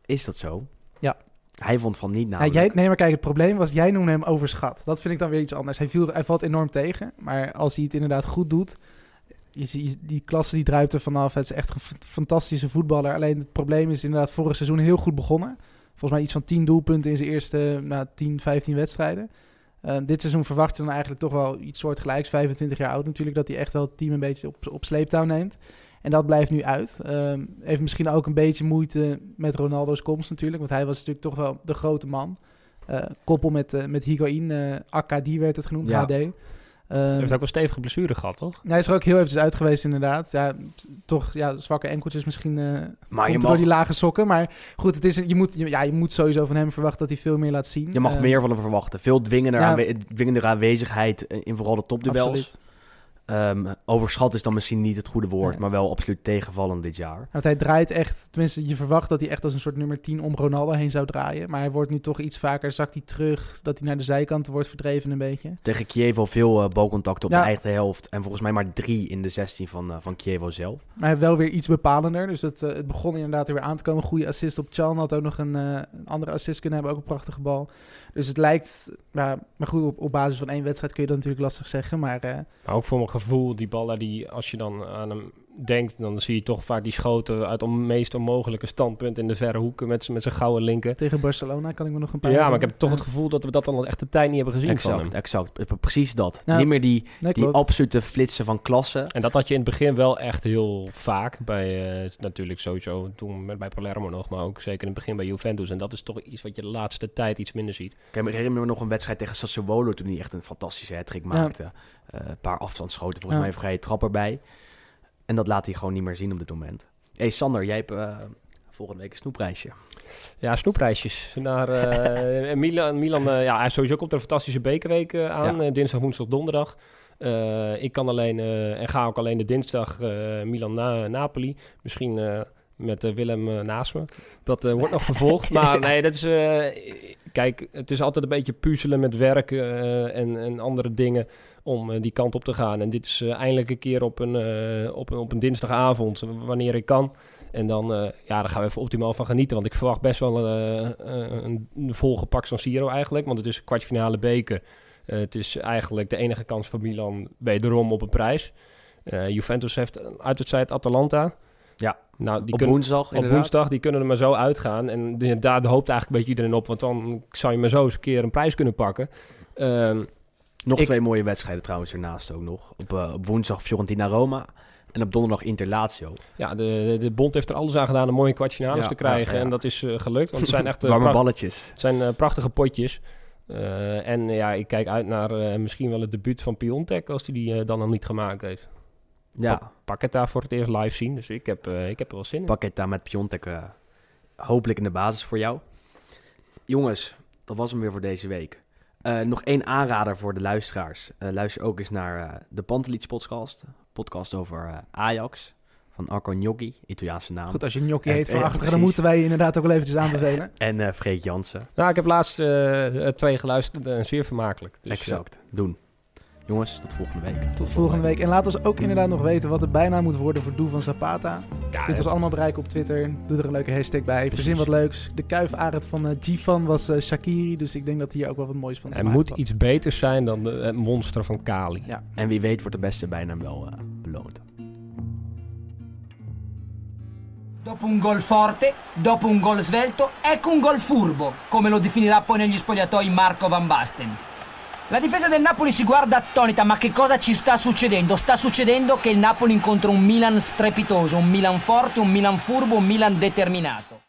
Is dat zo? Ja. Hij vond van niet namelijk. Ja, jij, nee, maar kijk, het probleem was, jij noemde hem overschat. Dat vind ik dan weer iets anders. Hij, viel, hij valt enorm tegen, maar als hij het inderdaad goed doet... Je die klasse die druipt er vanaf. Het is echt een fantastische voetballer. Alleen het probleem is inderdaad vorig seizoen heel goed begonnen. Volgens mij iets van 10 doelpunten in zijn eerste nou, 10, 15 wedstrijden. Uh, dit seizoen verwacht je dan eigenlijk toch wel iets soortgelijks. 25 jaar oud natuurlijk, dat hij echt wel het team een beetje op, op sleeptouw neemt. En dat blijft nu uit. Um, heeft misschien ook een beetje moeite met Ronaldo's komst natuurlijk. Want hij was natuurlijk toch wel de grote man. Uh, koppel met, uh, met Higuain, uh, AKD werd het genoemd, ja. HD. Um, hij heeft ook wel stevige blessure gehad, toch? Ja, hij is er ook heel eventjes uit geweest inderdaad. Ja, toch ja, zwakke enkeltjes misschien maar je mag... door die lage sokken. Maar goed, het is, je, moet, ja, je moet sowieso van hem verwachten dat hij veel meer laat zien. Je mag meer van hem verwachten. Veel dwingender, ja. aanwe dwingender aanwezigheid in vooral de topduels. Absoluut. Um, overschat is dan misschien niet het goede woord, maar wel absoluut tegenvallend dit jaar. Want hij draait echt, tenminste je verwacht dat hij echt als een soort nummer 10 om Ronaldo heen zou draaien. Maar hij wordt nu toch iets vaker, zakt hij terug, dat hij naar de zijkant wordt verdreven een beetje. Tegen Kievo veel uh, balcontacten op ja. de eigen helft en volgens mij maar drie in de 16 van, uh, van Kievo zelf. Maar hij heeft wel weer iets bepalender, dus het, uh, het begon inderdaad weer aan te komen. Goede assist op Chan, had ook nog een, een andere assist kunnen hebben, ook een prachtige bal. Dus het lijkt, ja, maar goed, op, op basis van één wedstrijd kun je dat natuurlijk lastig zeggen. Maar, uh, maar ook voor mijn gevoel, die ballen die, als je dan aan hem denkt, dan zie je toch vaak die schoten uit het meest onmogelijke standpunt in de verre hoeken met, met zijn gouden linker. Tegen Barcelona kan ik me nog een paar. Ja, maar ik heb toch ja. het gevoel dat we dat dan echt de tijd niet hebben gezien. Exact, van hem. exact. Precies dat. Ja. Niet meer die, nee, die absolute flitsen van klasse. En dat had je in het begin wel echt heel vaak bij, uh, natuurlijk sowieso toen met bij Palermo nog, maar ook zeker in het begin bij Juventus. En dat is toch iets wat je de laatste tijd iets minder ziet. Ik herinner me nog een wedstrijd tegen Sassuolo toen hij echt een fantastische hat maakte. Een uh, paar afstandsschoten, volgens mij vrije trap erbij. En dat laat hij gewoon niet meer zien op dit moment. hey Sander, jij hebt uh, volgende week een snoepreisje. Ja, snoepreisjes. Naar uh, Milan. Milan uh, ja, sowieso komt er een fantastische bekerweek aan. Ja. dinsdag, woensdag, donderdag. ik kan alleen en ga ook alleen de dinsdag Milan-Napoli. Misschien met Willem naast me. Dat wordt nog vervolgd. Maar nee, dat is... kijk, het is altijd een beetje puzzelen met werk en, en andere dingen om uh, die kant op te gaan. En dit is uh, eindelijk een keer op een, uh, op, een, op een dinsdagavond, wanneer ik kan. En dan, ja, daar gaan we even optimaal van genieten. Want ik verwacht best wel een, een volgepakt San Siro eigenlijk. Want het is een kwartfinale beker. het is eigenlijk de enige kans van Milan wederom op een prijs. Juventus heeft een uitwedstrijd Atalanta. Ja, nou, die op kunnen, woensdag Op woensdag, die kunnen er maar zo uitgaan. En de, daar hoopt eigenlijk een beetje iedereen op. Want dan zou je maar zo eens een keer een prijs kunnen pakken. Um, nog ik, twee mooie wedstrijden trouwens ernaast ook nog. Op, uh, op woensdag Fiorentina-Roma en op donderdag Inter-Lazio. Ja, de, de bond heeft er alles aan gedaan om mooie kwartfinales ja, te krijgen. Ja, ja. En dat is uh, gelukt, want het zijn echt... Warme balletjes. Het zijn prachtige potjes. en ja, ik kijk uit naar misschien wel het debuut van Piontek... als hij die, die dan nog niet gemaakt heeft. Ja. Pa Paqueta voor het eerst live zien, dus ik heb, ik heb er wel zin in. Paqueta met Piontek hopelijk in de basis voor jou. Jongens, dat was hem weer voor deze week. Uh, nog één aanrader voor de luisteraars. Uh, luister ook eens naar uh, de Pantelits podcast. Podcast over Ajax. van Arco Gnocchi, Italiaanse naam. Goed, als je gnocchi heet van ja, achteren, dan moeten wij je inderdaad ook wel eventjes aanbevelen. En eh Freek Jansen. Nou, ik heb laatst eh, twee geluisterd en zeer vermakelijk. Dus, exact, doen. Jongens, tot volgende week. Tot volgende week. En laat ons ook inderdaad nog weten wat de bijnaam moet worden voor Doe van Zapata. Je kunt ons allemaal bereiken op Twitter. Doe er een leuke hashtag bij. Verzin wat leuks. De kuifarend van eh Gifan was eh, Shakiri. Dus ik denk dat hier ook wel wat moois van Hij moet iets beters zijn dan de, het monster van Kali. Ja. En wie weet wordt de beste bijnaam wel eh, beloond. Dopo un gol forte, dopo un gol svelto, ecco un gol furbo, come lo definirà poi negli spogliatoi Marco Van Basten. La difesa del Napoli si guarda attonita, ma che cosa ci sta succedendo? Sta succedendo che il Napoli incontra un Milan strepitoso, un Milan forte, un Milan furbo, un Milan determinato.